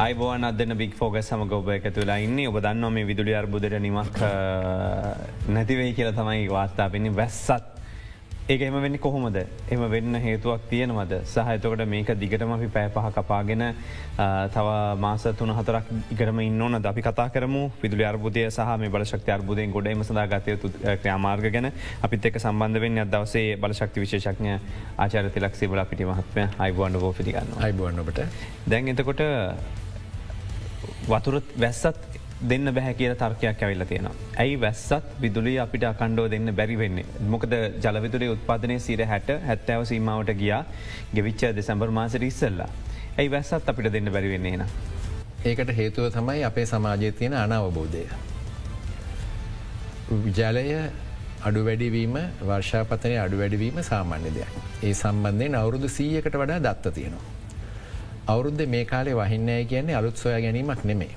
අයිබෝන් අදන්න බික් ෆෝග සම ගොබ එකතු වෙලා ඉන්නේ. ඔබ දන්නවා මේ විදුලි අර්බුදට නිමක් නැතිවෙයි කියලා තමයි වාර්තා පෙන්නේ වැස්සත්. ඒක එම වෙන්න කොහොමද? එම වෙන්න හේතුවක් තියෙනවද? සහතකට මේක දිගටම අපි පෑ පහ කපාගෙන තව මාස තුන හතරක් ඉකරම ඉන්නවන අපි කතා කරමු විදුලි අර්බුදය සහ මේ බලශක්ති අර්බුදයෙන් ගොඩ එම සඳා ගතයුතු ක්‍රාමාර්ග ගැන. අපිත් එක් සම්බන්ධ වෙන්න දවසේ බලශක්ති විශේෂඥ ආචාර තිලක් සේබල පිටි මහත්මය අයිබුවන්ඩ බෝ පිටිගන්න අයිබුවන්නට දැන් එතකොට වතුරත් වැස්සත් දෙන්න බැහැ කියල තර්කයක් ඇවිල්ල තියෙන. ඇයි වැස්සත් විදුලි අපිට අකණ්ඩෝ දෙන්න බැරි වෙන්නේ. මොකද ජලවිදුලේ උත්පාදනය සිර හැට හැත්තෑව සීමාවට ගියා ගෙවිච්ච දෙසැම්බර් මාසට ඉස්සල්ලා. ඇයි වැස්සත් අපිට දෙන්න බැරි වෙන්නේ න. ඒකට හේතුව තමයි අපේ සමාජය තියෙන අනවබෝධය. ජලය අඩු වැඩිවීම වර්ෂාපතනය අඩු වැඩිවීම සාමාන්‍ය දෙයක්. ඒ සම්බන්ධයෙන් අවුරුදු සීයකට වඩා දත්ත තියෙනවා. අවුරුද්ධ මේ කාලේ වහින්නෑ කියන්නේ අලුත් සොයා ගැනීමක් නෙමේ.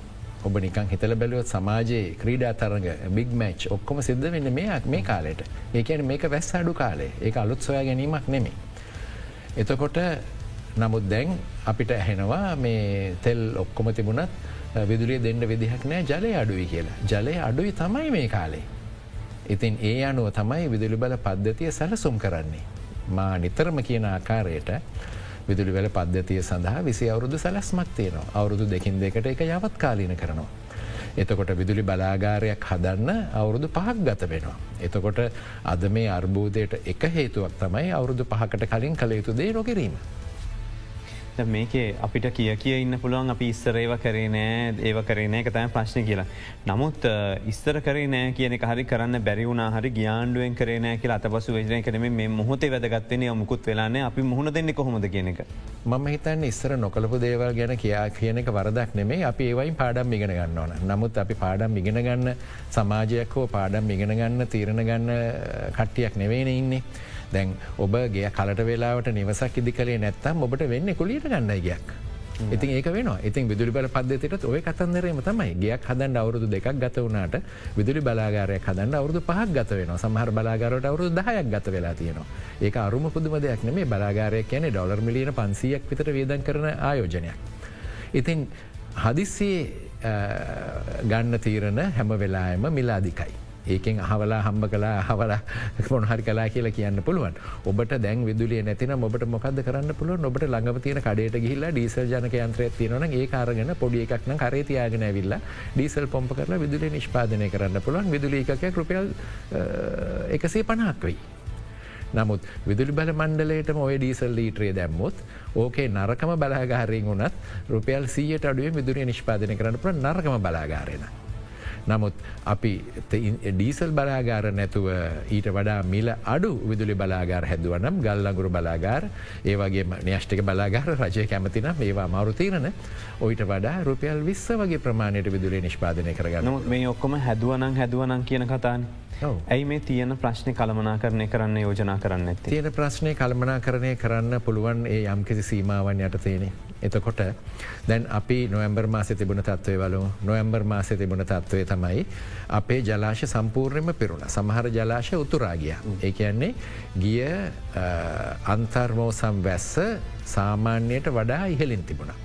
ඔබ නිකන් හිතල බැලුවත් සමාජයේ ක්‍රීඩා තරග බික් මච් ඔක්කොම සිද්ධ වෙන්න මේයක් මේ කාලෙට ඒකන මේක වැස් අඩු කාලේ ඒ අලුත් සොයා ගැනීමක් නෙමේ. එතකොට නමුත් දැන් අපිට ඇහෙනවා මේ තෙල් ඔක්කොම තිබුණත් විදුලිය දෙන්න විදිහක් නෑ ජලය අඩුවි කියලා. ජලය අඩුයි තමයි මේ කාලේ. ඉතින් ඒ අනුව තමයි විදුලි බල පද්ධතිය සැලසුම් කරන්නේ. මා නිතරම කියන ආකාරයට විදුලිවල පද්ධතිය සඳහා විසි අවුරුදු සැලස්මක් තියෙනවා අවුරුදු දෙකින් දෙකට එක යවත් කාලීන කරනවා. එතකොට විදුලි බලාගාරයක් හදන්න අවුරුදු පහක් ගත වෙනවා. එතකොට අද මේ අර්බූදයට එක හේතුවක් තමයි අවුරුදු පහකට කලින් කළ යුතු දේ නොකිරීම. මේකේ අපිට කිය කිය ඉන්න පුළුවන් අපි ඉස්සර ඒව කරේ නෑ ඒව කරේ එක තම ප්‍රශ්න කියලා. නමුත් ඉස්තර කරේ නෑ කියන හරි කරන්න බැරි වුණ හරි ගියාන්ඩුවෙන් කරන කියල අතපසු වේජනය කරම මේ මොහොතේ වැදගත්වනය මුකුත් වෙලාන්නේ අපි මුහුණ දෙන්න කොහොමද කියන එක. මම හිතන්න ඉස්සර නොකළපු දේවල් ගැන කියා කියන එක වරදක් නෙමේ අපි ඒවයින් පාඩම් ඉගෙන ගන්න ඕන නමුත් අපි පාඩම් ඉගෙන ගන්න සමාජයක් හෝ පාඩම් ඉගෙන ගන්න තීරණ ගන්න කට්ටියක් නෙවෙන ඉන්නේ. දැන් ඔබගේ කලට වෙලාවට නිවසක් ඉදි කළේ නැත්තම් ඔබට වෙන්න කුලියට ගන්නයි ගයක්. ඉතින් ඒක වෙන ඉතින් විදුලි බල පද්ධතිට ඔය කතන්දරේම තමයි ගයක් හදන් අවුරුදු දෙකක් ගත වුණට විදුලි බලාගාරයක් හදන්න අවුදු පහක් ගත වෙන සමහර බලාගරට අවුරු දහයක් ගත වෙලා තියෙනවා ඒක අරුම පුදුම දෙයක් නෙමේ බලාගාරයක් කියන ඩොලර් මිලියන පන්සියක් විතර වේදන් කරන ආයෝජනයක්. ඉතින් හදිස්සේ ගන්න තීරණ හැම වෙලායම මිලාදිකයි. ඒකෙන් අහවලා හම්බ කලා හවලා මොනහරි කලා කියලා කියන්න පුළුවන් ඔබට දැන් විදුලිය නැතින ඔබට මොකද කරන්න පුළුව ඔබට ළඟව තියෙන කඩට ගිහිල්ලා ඩීසල් ජනක යන්ත්‍රය තියෙනවන ඒ කාරගෙන පොඩි එකක්න කරේතියාගෙන ඇවිල්ලා ඩීසල් පොම්ප කරලා විදුලිය නිෂ්පාදනය කරන්න පුළුවන් විදුලි එකක් රුපියල් එකසේ පණහක් වෙයි. නමුත් විදුලි බල මණ්ඩලේට ඔය ඩීසල් ලීට්‍රේ දැම්මුත් ඕකේ නරකම බලාගාරයෙන් වනත් රුපියල් සීයට අඩුවේ විදුරිය නිෂ්පාදනය කරන්න පුළ නරකම බලාගාරෙන. නමුත් අපි ඩීසල් බලාගාර නැතුව ඊට වඩා මිල අඩු විදුලි බලාගාර හැදුවනම් ගල්ලඟුරු බලාගාර ඒවගේ න්‍යෂ්ටික බලාගාර රජය කැමතින ඒවා මවරුතීරණ ඔයිට වඩා රුපියල් විස්ස වගේ ප්‍රමාණයට විදුලේ නිෂ්පාදනය කරගන්න මේ ඔක්කොම හැදුවනං හැදුවනං කියන කතාන්. ඇයි මේ තියන ප්‍රශ්නය කළමනා කරණය කරන්න යෝජනා කරන්න. තියෙන ප්‍රශ්නය කළමනා කරණය කරන්න පුළුවන් ඒ යම්කිසි සීමාවන් යට තියෙනෙ. එතකොට දැන් අපි නොවම්බර් මාස තිබුණ තත්වය වලු නොවම්බර් මාස තිබුණ තත්වය තමයි අපේ ජලාශ සම්පූර්ණයම පිරුණ සමහර ජලාශ උතුරාගිය. ඒ කියන්නේ ගිය අන්තර්මෝසම් වැස්ස සාමාන්‍යයට වඩා ඉහලින් තිබුණා.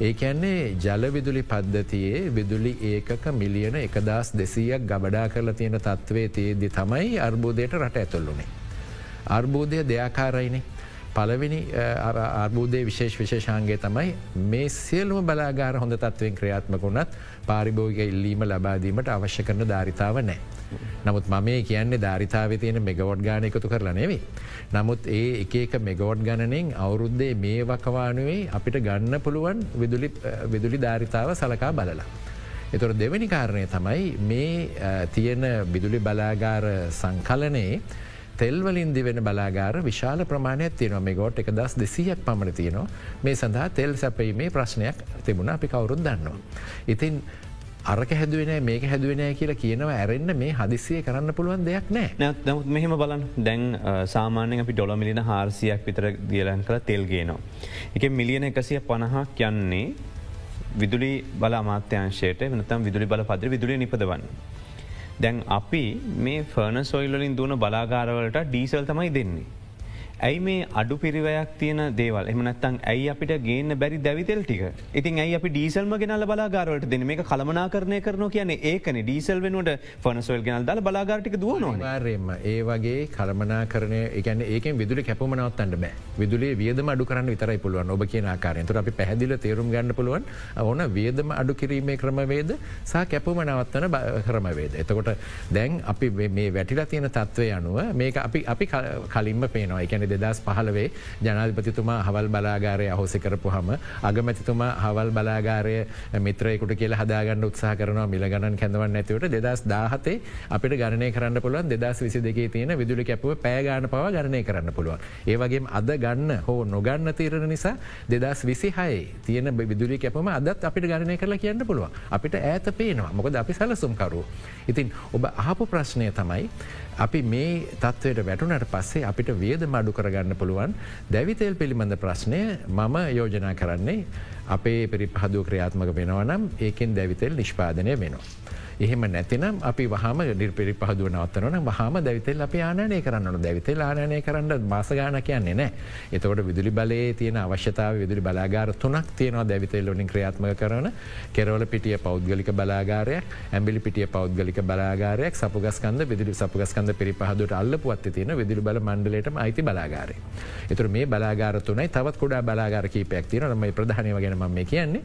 ඒකන්නේ ජලවිදුලි පද්ධතියේ විදුලි ඒකක මිලියන එකදස් දෙසීයක් ගබඩා කරලා තියෙන තත්ත්වේ තියේදි තමයි අර්බෝධයට රට ඇතුල්ලුනේ. අර්බෝධය දෙයාකාරයිනේ. පලවෙනි අර්බූදය විශේෂ විශේෂාන්ගේ තමයි මේ සියලුම බලාගාර හොඳ තත්වෙන් ක්‍රියාත්මකුණත් පාරිභෝග ඉල්ලීම ලබාදීමට අවශ්‍ය කරන ධාරිතාව නෑ. නමුත් මම කියන්නේ ධාරිතාව තියෙන මෙගවොඩ් ගාන එකතු කරලා නෙවේ. නමුත් ඒ එක මෙගවොඩ් ගණනෙන් අවුරුද්දේ මේ වකවානුවේ අපිට ගන්න පුළුවන් විදුලි ධාරිතාව සලකා බලලා. එතුර දෙවැනි කාරණය තමයි මේ තියෙන බිදුලි බලාගාර සංකලනයේ තෙල්වලින් දිවෙන බලාගාර විශාල ප්‍රමාණයක් තියෙනවා මේ ගෝට් එක දස් දෙසියක් පමණ තියනවා මේ සඳහා තෙල් සැපීමේ ප්‍රශ්නයක් තිබුණ අපි කවුරුත් දන්නවා. ඉතින් අරක හැදුවෙන මේක හැදුවෙනය කියලා කියනව ඇරෙන්න්න මේ හදිසිය කරන්න පුළුවන් දෙයක් නෑ නමුත් මෙහෙම බලන් දැන් සාමානය අපි ඩොලමිලින හාරසියක් විතර දියලන් කළ තෙල්ගේනවා. එක මිලියන එකසිය පණහා කියන්නේ විදුලි බල අමාත්‍යංශයට වනතම් විදුලි බල පද්‍ර විදුලිය නිපදවන්න. දැන් අපි මේ ෆර්න සොයිල්ලින් දුවන බලාගාරවලට ඩීසල් තමයි දෙන්නේ. ඇයි මේ අඩු පිරිවයක් තියන දේවල්? එමනත්තන් ඇයි අපිට ගේන්න බැරි දැවිතෙල් ටික? ඉතින් ඇයි අපි ඩීසල්ම ගෙනල බලාගාරවලට දෙන මේ කළමනා කරණය කරන කියන ඒකන. ඩීසල් වෙනුවට ෆනස්වල් ගෙනල් දල බලාගාටික දුවනවා රෙම ඒ වගේ කළමනා කරනය එකන ඒකෙන් විදුලි කැපමනවත්තන්න බෑ. විදුලේ වියදම අඩු කරන්න විතරයි පුළුවන් ඔබ කියන ආකාරයෙන්. තුර අපි පැහදිල තේරුම් ගන්න පුළුවන් ඕන වියදම අඩු කිරීමේ ක්‍රමවේද සහ කැපමනවත්තන ක්‍රමවේද. එතකොට දැන් අපි මේ වැටිලා තියෙන තත්ත්වය අනුව මේක අපි අපි කලින්ම පේනවා. එකැන දෙදස් පහලවේ ජනාධපතිතුමා හවල් බලාගාරය අහෝසි කරපු හම අගමැතිතුමා හවල් බලාගාරය මිත්‍රයකුට කියල හදාගන්න උත්සා කරන මිල ගණන් කැඳවන් ඇතිවට දෙදස් දාහතේ අපිට ගණනය කරන්න පුළුවන් දෙදස් විසි දෙකේ තියෙන විදුලි කැපුව පෑගාන පව ගණනය කරන්න පුළුවන්. ඒවගේ අද ගන්න හෝ නොගන්න තීරණ නිසා දෙදස් විසි හයි තියෙන විදුලි කැපම අදත් අපිට ගණනය කරලා කියන්න පුළුවන් අපිට ඇත පේනවා මොකද අපි සැලසුම්කරු. ඉතින් ඔබ අහපු ප්‍රශ්නය තමයි අපි මේ තත්වයට වැටුනට පස්සේ අපිට වියද මඩු කරගන්න පුළුවන් දැවිතෙල් පිළිබඳ ප්‍රශ්නය මම යෝජනා කරන්නේ අපේ පිරිපහදුව ක්‍රියාත්මක වෙනවනම් ඒකෙන් දැවිතෙල් නිෂ්පාදනය වෙනවා. එහෙම නැතිනම් අපි වහම නිර්පිරි පහදුව නවත්තනන වහම දැවිතෙල් අපි ආනය කරන්න දැවිතෙල් ආනය කරන්න මාසගාන කියන්නේ නෑ. එතකොට විදුලි බලේ තියෙන අවශ්‍යතාව විදුලි බලාගාර තුනක් තියෙනවා දැවිතෙල් ොලින් ක්‍රියාත්ම කරන කෙරවල පිටිය පෞද්ගලික බලාගාරයක් ඇම්බිලි පිටිය පෞද්ගලික බලාගාරයක් සපුගස්කන්ද විදිලි සපුගස්කන්ද පිරිපහදුට අල්ල පුවත් තියෙන විදිලි බල මණ්ඩලටම අයිති බලාගාරය. එතුර මේ බලාගාර තුනයි තවත් කුඩා බලාගාර කීපයක් තියෙන ම ප්‍රධානය වගෙන ම කියන්නේ.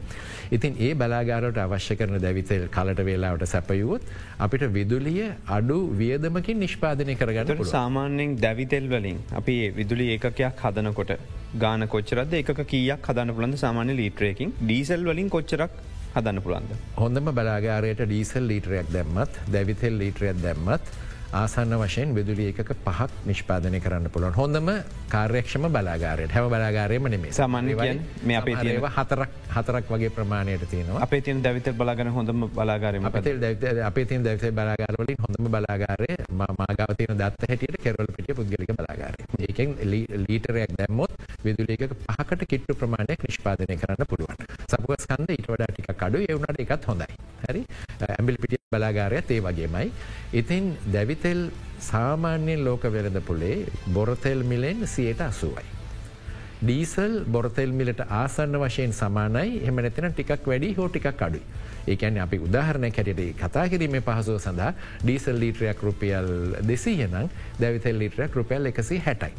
ඉතින් ඒ බලාගාරට අවශ්‍ය කරන දැවිතෙල් කලට වෙලාවට සැප සැපයුවොත් අපිට විදුලිය අඩු වියදමකින් නිෂ්පාදනය කරගන්න සාමාන්‍යෙන් දැවිතෙල් වලින් අපි විදුලි ඒකයක් හදනකොට ගාන කොච්චරද එක කියක් හදන්න පුළන්ද සාමාන්‍ය ලීටරයකින්. ඩීසල් වලින් කොච්චරක් හදන්න පුළන්ද. හොඳම බලාගාරයට ඩීසල් ලීටරයක් දැම්මත් දැවිතෙල් ලීටරයක් දැම්මත් ආසන්න වශයෙන් විදුලිය එකක පහක් නිෂ්පාදනය කරන්න පුළුවන්. හොඳම කාර්යක්ෂම බලාගාරයට. හැම බලාගාරයම නෙමේ සාමාන්‍ය මේ අපේ තියව හතරක් හතරක් වගේ ප්‍රමාණයට තියෙනවා. අපේ තියන දැවිත බලාගන හොඳම බලාගාරම අපේ තින් දැවිත බලාගාරවලින් හොඳම බලාගාරය මාගවතියන දත්ත හැටියට කෙරවල පිටිය පුද්ගලික බලාගාරය. ඒකෙන් ලීටරයක් දැම්මොත් විදුලියක පහකට කිට්ටු ප්‍රමාණයක් නිෂ්පාදනය කරන්න පුළුවන්. සපුගස්කන්ද ඉට වඩා ටික කඩු එවුණට එකත් හොඳයි හරි ඇම්බිල් පිටිය බලාගාරයත් ඒ වගේමයි ඉතින් දැවි දැවිතෙල් සාමාන්‍යයෙන් ලෝක වෙළඳ පුළේ බොරතෙල් මිලෙන් සියයට අසුවයි. ඩීසල් බොරතෙල් මිලට ආසන්න වශයෙන් සමානයි එම නැතින ටිකක් වැඩි හෝ ටිකක් අඩුයි. ඒකැන අපි උදාහරණය කැටේ කතා කිරීම පහසුව සඳහා ඩීසල් ලීටරයක් රුපියල් දෙසීයනම් දැවිතෙල් ලීටරයක් රුපියල් එකසි හැටයි.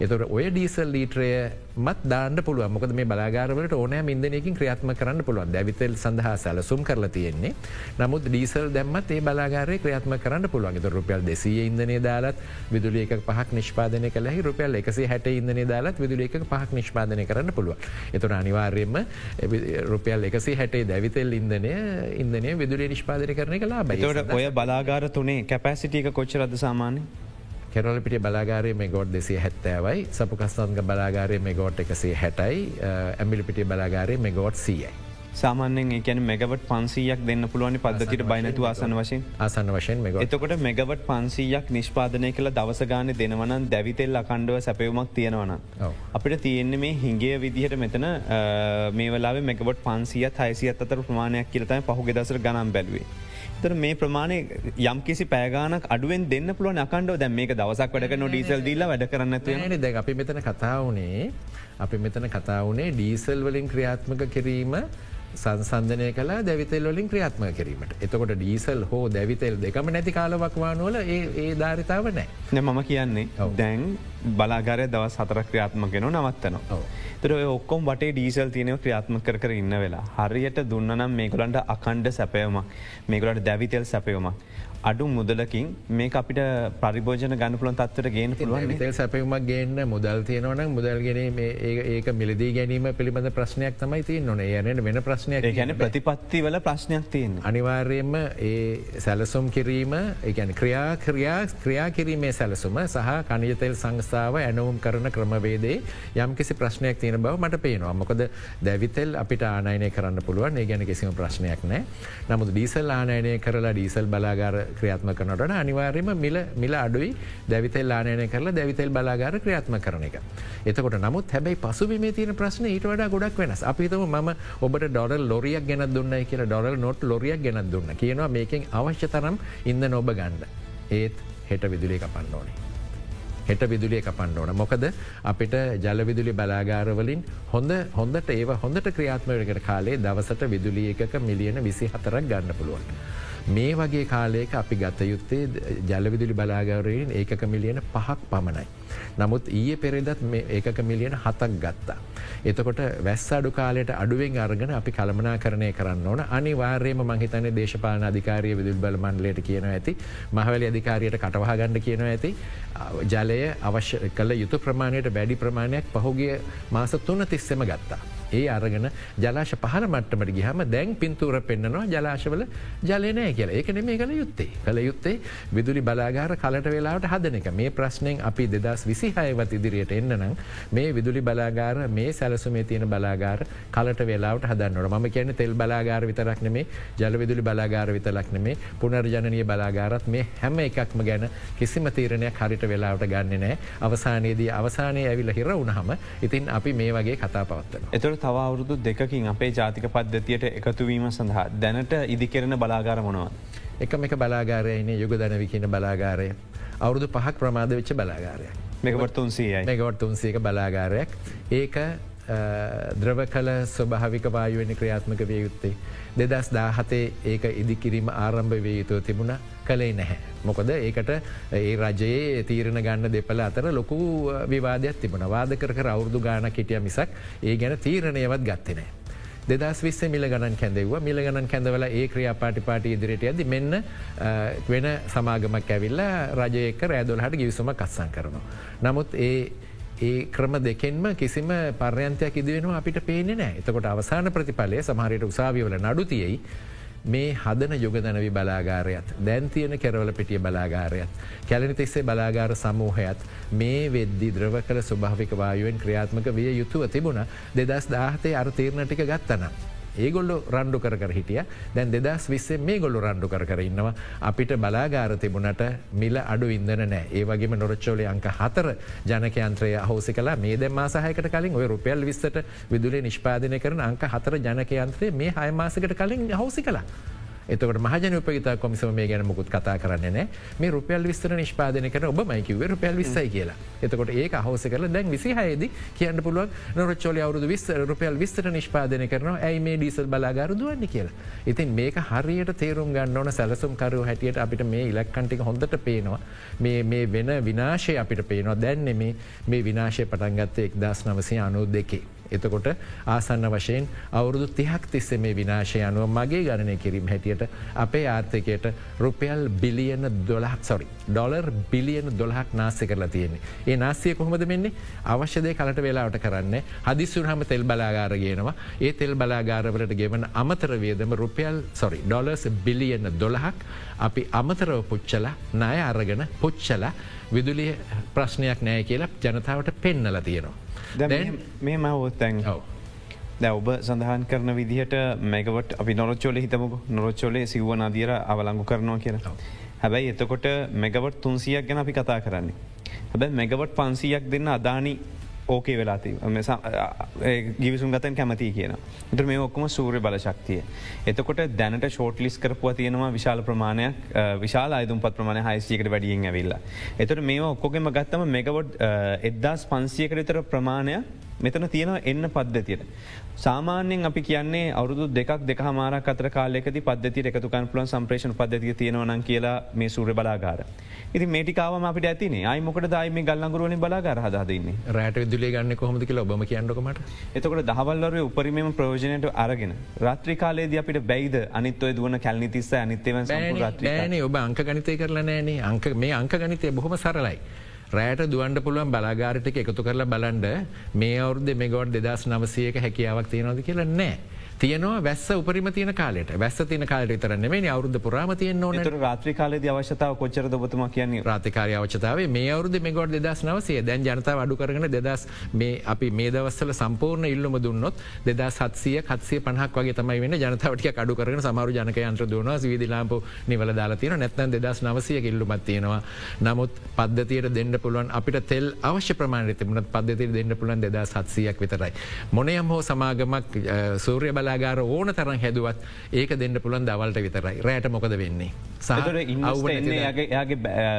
එතොට ඔය ඩීසල් ලීටරය මත් දාන්න පුළුව මොකද මේ බලාගාරවලට ඕනෑ ඉදනයකින් ක්‍රියාත්ම කරන්න පුළුවන්. දැවිතෙල් සඳහා සැලසුම් කරලා තියෙන්නේ. නමුත් ඩීසල් දැම්මත් ඒ බලාගාරය ක්‍රියාත්ම කරන්න පුළුවන්. ත රුපියල් දෙසිය ඉදනය දාලත් විදුලියක පහක් නිෂ්පාදන කළ රුපියල් එකසි හැට ඉදන දාලත් විදුලියක පහක් නිෂ්පාදනය කරන්න පුළුව එතුන අනිවාර්යයෙන්ම රුපියල් එකසි හැටේ දැවිතෙල් ඉන්දනය ඉන්දනය විදුලිය නිෂ්පාදන කරන කලා බයිට ඔය බලාගාර තුනේ කැපැසිටික කොච්චරද සාමානය කෙරවල පිටි බලාගාරය මේ ගෝඩ් දෙසේ හැත්තෑවයි සපුකස්තන්ග බලාගාරය මේ ගෝට් එකසේ හැටයි ඇමිලි පිටි බලාගාරය මේ ගෝඩ් සීයයි. සාමාන්‍යෙන් එකන මෙගවට පන්සීයක් දෙන්න පුළුවනි පද්ධතිට බයිනතු ආසන වශයෙන් ආසන වශයෙන් මෙ එතකොට මෙගවට පන්සීයක් නිෂ්පාදනය කළ දවසගාන දෙනවනන් දැවිතෙල් අකණ්ඩුව සැපයුමක් තියෙනවන. අපිට තියෙන්නේ මේ හිංගේ විදිහට මෙතන මේ වෙලා මෙගවට පන්සියත් හයිසියත් අතර ප්‍රමාණයක් කියලතයි පහුගෙ දසර ගනම් බැලුවේ. තර මේ ප්‍රමාණය යම් කිසි පෑගානක් අඩුවෙන් දෙන්න පුළුව අකණ්ඩව. දැ මේක දවසක් වැඩක නො ඩීසල් දීල වැඩ කරන්න ද අපි මෙතන කතා වනේ අපි මෙතන කතා වනේ ඩීසල් වලින් ක්‍රියාත්මක කිරීම සංසන්ධනය කලා දැවිතෙල් වලින් ක්‍රියාත්ම කිරීමට එතකොට ඩීසල් හෝ දැවිතෙල් දෙකම නැති කාලවක්වානුවල ඒ ධාරිතාව නෑ. මම කියන්නේ දැන් බලාගරය දවස් හතර ක්‍රියාත්මගෙන නවත්තනවා. තර ඔක්කොම් වටේ ඩීසල් තියනව ක්‍රියාත්ම කර ඉන්න වෙලා. හරියට දුන්නනම් මේකොලන්ට අකණ්ඩ සැපයවමක් මේකොලට දැවිතෙල් සැපයවමක්. අඩු මුදලකින් මේ අපිට පරිභෝජන ගණපුලන් තත්වට ගෙන පුළුවන් තෙල් සැපවුමක් ගන්න මුදල් තියනවන මුදල්ගෙන ඒක මිලදී ගැනීම පිළිබඳ ප්‍රශ්නයක් තමයි තිය නොන යනට වෙන ප්‍රශ්නයක් ගැන ප්‍රතිපත්ති වල ප්‍රශ්නයක් තියෙන්. අනිවාර්යයෙන්ම ඒ සැලසුම් කිරීම ඒගැන ක්‍රියා ක්‍රියා ක්‍රියා කිරීමේ සැලසුම සහ කනියතෙල් සංස්ථාව ඇනවුම් කරන ක්‍රමවේදේ යම් කිසි ප්‍රශ්නයක් තියෙන බව මට පේනවා. මොකද දැවිතෙල් අපිට ආනයනය කරන්න පුළුවන්. ඒ ගැන කිසිම ප්‍රශ්නයක් නෑ නමුත් ඩීසල් ආනයනය කරලා ඩීසල් බලාගාර ක්‍රියාත්ම කරනට අනිවාර්යම මිල මිල අඩුයි දැවිතෙල් ආනයන කරලා දැවිතෙල් බලාගාර ක්‍රියාත්ම කරන එක. එතකොට නමුත් හැබැයි පසුබිම තියන ප්‍රශ්න ඊට වඩා ගොඩක් වෙනස් අපිතම ම ඔබට ඩොරල් ලොරියක් ගැන දුන්න කියල ඩොරල් නොට් ලොරියක් ගැන දුන්න කියනවා මේකින් අවශ්‍ය තරම් ඉන්න නොබ ගණ්ඩ. ඒත් හෙට විදුලේ කපන්න ඕනේ. හෙට විදුලිය කපන්න ඕන මොකද අපිට ජලවිදුලි බලාගාරවලින් හොඳ හොඳට ඒ හොඳට ක්‍රියාත්මයකට කාලේ දවසට විදුලිය එකක මිලියන විසි හතරක් ගන්න පුළුවන්. මේ වගේ කාලයක අපි ගත යුත්තේ ජලවිදුලි බලාගවරයෙන් ඒකක මිලියන පහක් පමණයි. නමුත් ඊය පෙරෙදත් ඒකක මිලියන හතක් ගත්තා. එතකොට වැස් අඩු කාලයට අඩුවෙන් අර්ගන අපි කළමනා කරණය කරන්න ඕන අනිවාර්යම මහිතන දේශපාන අධිකාරය විදුල් බල මන්ලට කියන ඇති මහවැලි අධිකාරයට කටවහ ගණඩ කියන ඇති ජලය අවශ්‍ය කළ යුතු ප්‍රමාණයට බැඩි ප්‍රමාණයක් පහුගිය මාස තුන තිස්සෙම ගත්තා. ඒ අරගෙන ජලාශ පහල මට්ටමට ගිහම දැන් පින්තුර පෙන්න්නනවා ජලාශවල ජලනෑ කියලා. ඒක නෙමේ කළ යුත්තේ. කළ යුත්තේ විදුලි බලාගාර කලට වෙලාට හදන එක. මේ ප්‍රශ්නයෙන් අපි දෙදස් විසිහයවත් ඉදිරියට එන්න නම් මේ විදුලි බලාගාර මේ සැලසුමේ තියෙන බලාගාර කලට වෙලාට හදන්නට ම කියන තෙල් බලාගාර විතරක් නෙමේ ජලවිදුලි බලාගාර විතලක් නෙමේ පුනර්ජනය බලාගාරත් මේ හැම එකක්ම ගැන කිසිම තීරණයක් හරිට වෙලාවට ගන්න නෑ අවසානයේදී අවසානය ඇවිල හිර වුණහම ඉතින් අපි මේ වගේ කතා පවත්වන. එතුර තව අවුරුදු දෙකින් අපේ ජාතික පද්ධතියට එකතුවීම සඳහා දැනට ඉදිකරන බලාගාර මොනවා. එකම එක බලාගාරයන යුග දැනවි කියන බලාගාරය. අවුරුදු පහක් ප්‍රමාද වෙච්ච බලාගාරයක්. මෙකවර්තුන්සීයි මෙකවර්තුන්සේක බලාගාරයක්. ඒක ද්‍රව කල ස්වභාවික වායුවනි ක්‍රියාත්මක විය යුත්තේ. දෙදස් දාහතේ ඒක ඉදිකිරීම ආරම්භ වේ යුතුව තිබුණ කළේ නැහැ. මොකද ඒකට ඒ රජයේ තීරණ ගන්න දෙපල අතර ලොකු විවාදයක් තිබුණ වාද කර අවුරදු ගාන කිටිය මිසක් ඒ ගැන තීරණයවත් ගත්තනෑ. දෙදස් විස්ස මිල ගණන් කැඳෙව මිල ගණන් කැඳවල ඒ ක්‍රියා පාටි පාටි ඉදිරිට ඇද මෙන්න වෙන සමාගමක් ඇවිල්ල රජයක රෑදොලහට ගිවිසුම කත්සං කරනවා. නමුත් ඒ ඒ ක්‍රම දෙකෙන්ම කිසිම පර්යන්තයක් ඉදිවෙනවා අපිට පේනෙ නෑ එතකොට අවසාන ප්‍රතිඵලය සමහරයට උසාවිවල නඩුතියයි මේ හදන යුගදනවි බලාගාරයත් දැන් තියෙන කෙරවල පිටිය බලාගාරයත් කැලනි තිස්සේ බලාගාර සමූහයත් මේ වෙද්දි ද්‍රව කළ ස්වභාවික වායුවෙන් ක්‍රියාත්මක විය යුතුව තිබුණ දෙදස් දාහතේ අර තීරණටික ගත්තනම්. ඒගොල්ලො රණ්ඩු කර හිටිය. දැන් දෙදස් විස්සේ මේ ගොල්ලු රණ්ඩු කර ඉන්නවා. අපිට බලාගාර තිබුණට මිල අඩු ඉදන නෑ. ඒ වගේම නොරච්චෝලය අංක හතර ජනකයන්ත්‍රය හෝසි කලා මේ දැ මාසාහයකට කලින් ඔය රුපියල් විස්සට විදුලේ නිෂ්පාදනය කරන අංක හතර ජනකයන්ත්‍රය මේ හයමාසකට කලින් හෝසි කලා. එතකට මහජන උපගතා කොමිසම මේ ගැන මුකුත් කතා කරන්න නෑ මේ රුපියල් විස්තර නිෂ්පාදන කර ඔබ මයිකිව රුපියල් විස්සයි කියලා. එතකොට ඒ අහෝස කල දැන් විසිහයද කියන්න පුළුවන් නොරච්චෝලි අවුදු විස් රුපියල් විස්තර නිෂ්පාදන කරන ඇයි මේ ඩීසල් බලාගාර දුවන්න කියලා. ඉතින් මේක හරියට තේරුම් ගන්න ඕන සැලසුම්කරු හැටියට අපිට මේ ඉලක්කන්ටික හොඳට පේනවා. මේ වෙන විනාශය අපිට පේනවා. දැන්නෙ මේ විනාශය පටන්ගත්තේ එක්දස් නවසය අනු දෙකේ. එතකොට ආසන්න වශයෙන් අවුරුදු තිහක් තිස්සේ මේ විනාශය අනුව මගේ ගණනය කිරීම හැටියට අපේ ආර්ථකයට රුපියල් බිලියන දොලහක් සොරි ඩොලර් බිලියන දොලහක් නාස්සය කරලා තියෙන්නේ. ඒ නාස්සිය කොහොමද මෙන්නේ අවශ්‍යදය කලට වෙලාවට කරන්න හදිස්සුරහම තෙල් බලාගාරගෙනවා ඒ තෙල් බලාගාරවලට ගෙවන අමතර වියදම රුපියල් සොරි ඩොලර්ස් බිලියන දොලහක් අපි අමතරව පුච්චල ණය අරගෙන පුච්චල විදුලිය ප්‍රශ්නයක් නෑ කියලා ජනතාවට පෙන්නල තියෙනවා. මේ මවත්තැන් දැ ඔබ සඳහන් කරන විදිහට මේකට අපි නොරච්චෝල හිතමක නොරච්චෝලේ සිව්වන අදියර අවලංගු කරනවා කියන. හැබැයි එතකොට මෙගවට තුන්සියක් ගැන අපි කතා කරන්නේ. හැබැ මෙගවට පන්සියක් දෙන්න අදානි ඕකේ වෙලාති ගිවිසුම් ගතන් කැමති කියන. ට මේ ඔක්කම සූරය බල ශක්තිය. එතකොට දැනට ෂෝට් ලිස් කරපුව තියෙනවා විශාල ප්‍රමාණයක් විශාල අයතුම් පත් ප්‍රමාණ හයිසියකට වැඩියෙන් ඇවිල්ල. එතට මේ ඔක්කොගෙම ගත්තම මෙගවොඩ් එද්දාස් පන්සියකට විතර ප්‍රමාණය මෙතන තියෙනවා එන්න පද්ධතියට. සාමාන්‍යෙන් අපි කියන්නේ අවුදු දෙක් දෙක මාරක් අතර කාලෙකති පද්ධති එකතුකන් පුලන් සම්ප්‍රේෂණ පද්ධතිය තියෙනවන කියලා මේ සූර බලාගාර. ඉති මේටිකාවම අපිට ඇතිනේ අයි මොකට දයි මේ ගල්ලංගරුවන බලාගර හදන්න රට විදුලේ ගන්න කොහොමද කියලා ඔබම කියන්නකමට එතකට දහවල්ලර උපරිමම ප්‍රෝජනයට අරගෙන රාත්‍රිකාලේද අපිට බැයිද? අනිත්වය දුවන කැල්නිතිස්ස අනිත්‍යව න ඔබ අංක ගනිතය කරලා නෑනේ. අංක මේ අංක ගනිතය බොහොම සරලයි. රෑට දුවන්ට පුළුවන් බලාගාරිටක එකතු කරලා බලන්ඩ මේ අවුද මෙගොඩ් දෙදස් නවසයක හැකියාවක් තියෙනවද කියලා නෑ. තියනවා වැස්ස උපරිම තියන කාලට වැස්ස තින කාලට තරන්න මේ අවුද්ධ පුරාම තියන ඕන. රාත්‍රි කාලද අවශ්‍යතාව කොච්චර දබතුම කියන්නේ? රාතිකාරය අවචතාව මේ අවුද මෙගොඩ් දෙදස් නවසේ දැන් ජනතාව අඩු කරන දෙදස් මේ අපි මේ දවස්සල සම්පූර්ණ ඉල්ලම දුන්නොත් දෙදා සත්සිය කත්සේ පහක් වගේ තමයි වෙන ජනතාවටිය අඩු කරන සමරු ජනකයන්ත්‍ර දුවන විදිලාප නිවල දාලා තියෙන නැත්න දෙදස් නවසය ඉල්ලුමත් තියෙනවා. නමුත් පද්ධතියට දෙන්න පුළුවන් අපිට තෙල් අවශ්‍ය ප්‍රමාණය තිබුණත් පද්ධතිර දෙන්න පුළන් දෙදා සත්සියක් විතරයි. මොනයම් හෝ සමාගමක් සූරය බල බලාගාර ඕන තරන් හැදුවත් ඒක දෙන්න පුළන් දවල්ට විතරයි රෑට මොකද වෙන්නේ. සහර ඉන්නගේ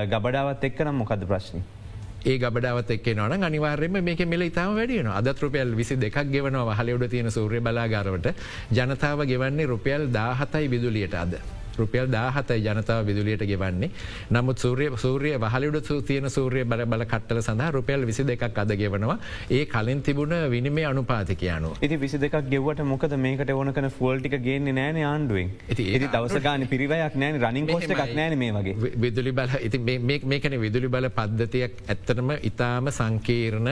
ගබඩාවත් එක්කනම් මොකද ප්‍රශ්නි. ඒ ගබඩාවත් එක් නොන අනිවාර්යම මේක මෙල ඉතාම වැඩියන අදත් රුපියල් විසි දෙකක් ගෙවනවා හලවඩ තියෙන සූර්ය බලාගාරවට ජනතාව ගෙවන්නේ රුපියල් දාහතයි විදුලියට අද. රුපියල් දාහතයි ජනතාව විදුලියට ගෙවන්නේ. නමුත් සූරිය සූරිය වහලිඩ තියෙන සූරිය බල බල කට්ටල සඳහා රුපියල් විසි දෙකක් අද ගෙවනවා. ඒ කලින් තිබුණ විනිමේ අනුපාතිකයනු ඉති විසි දෙකක් ගෙවට මොකද මේකට ඕන කන ෆෝල්ටික ගේන්නේ නෑන ආණ්ඩුවෙන්? ඒ දවසගාන පිරිවයක් නෑන රනිින් පෝස්ට එකක් නෑන මේ වගේ. විදුලි බල ඉති මේකන විදුලි බල පද්ධතියක් ඇත්තනම ඉතාම සංකීර්ණ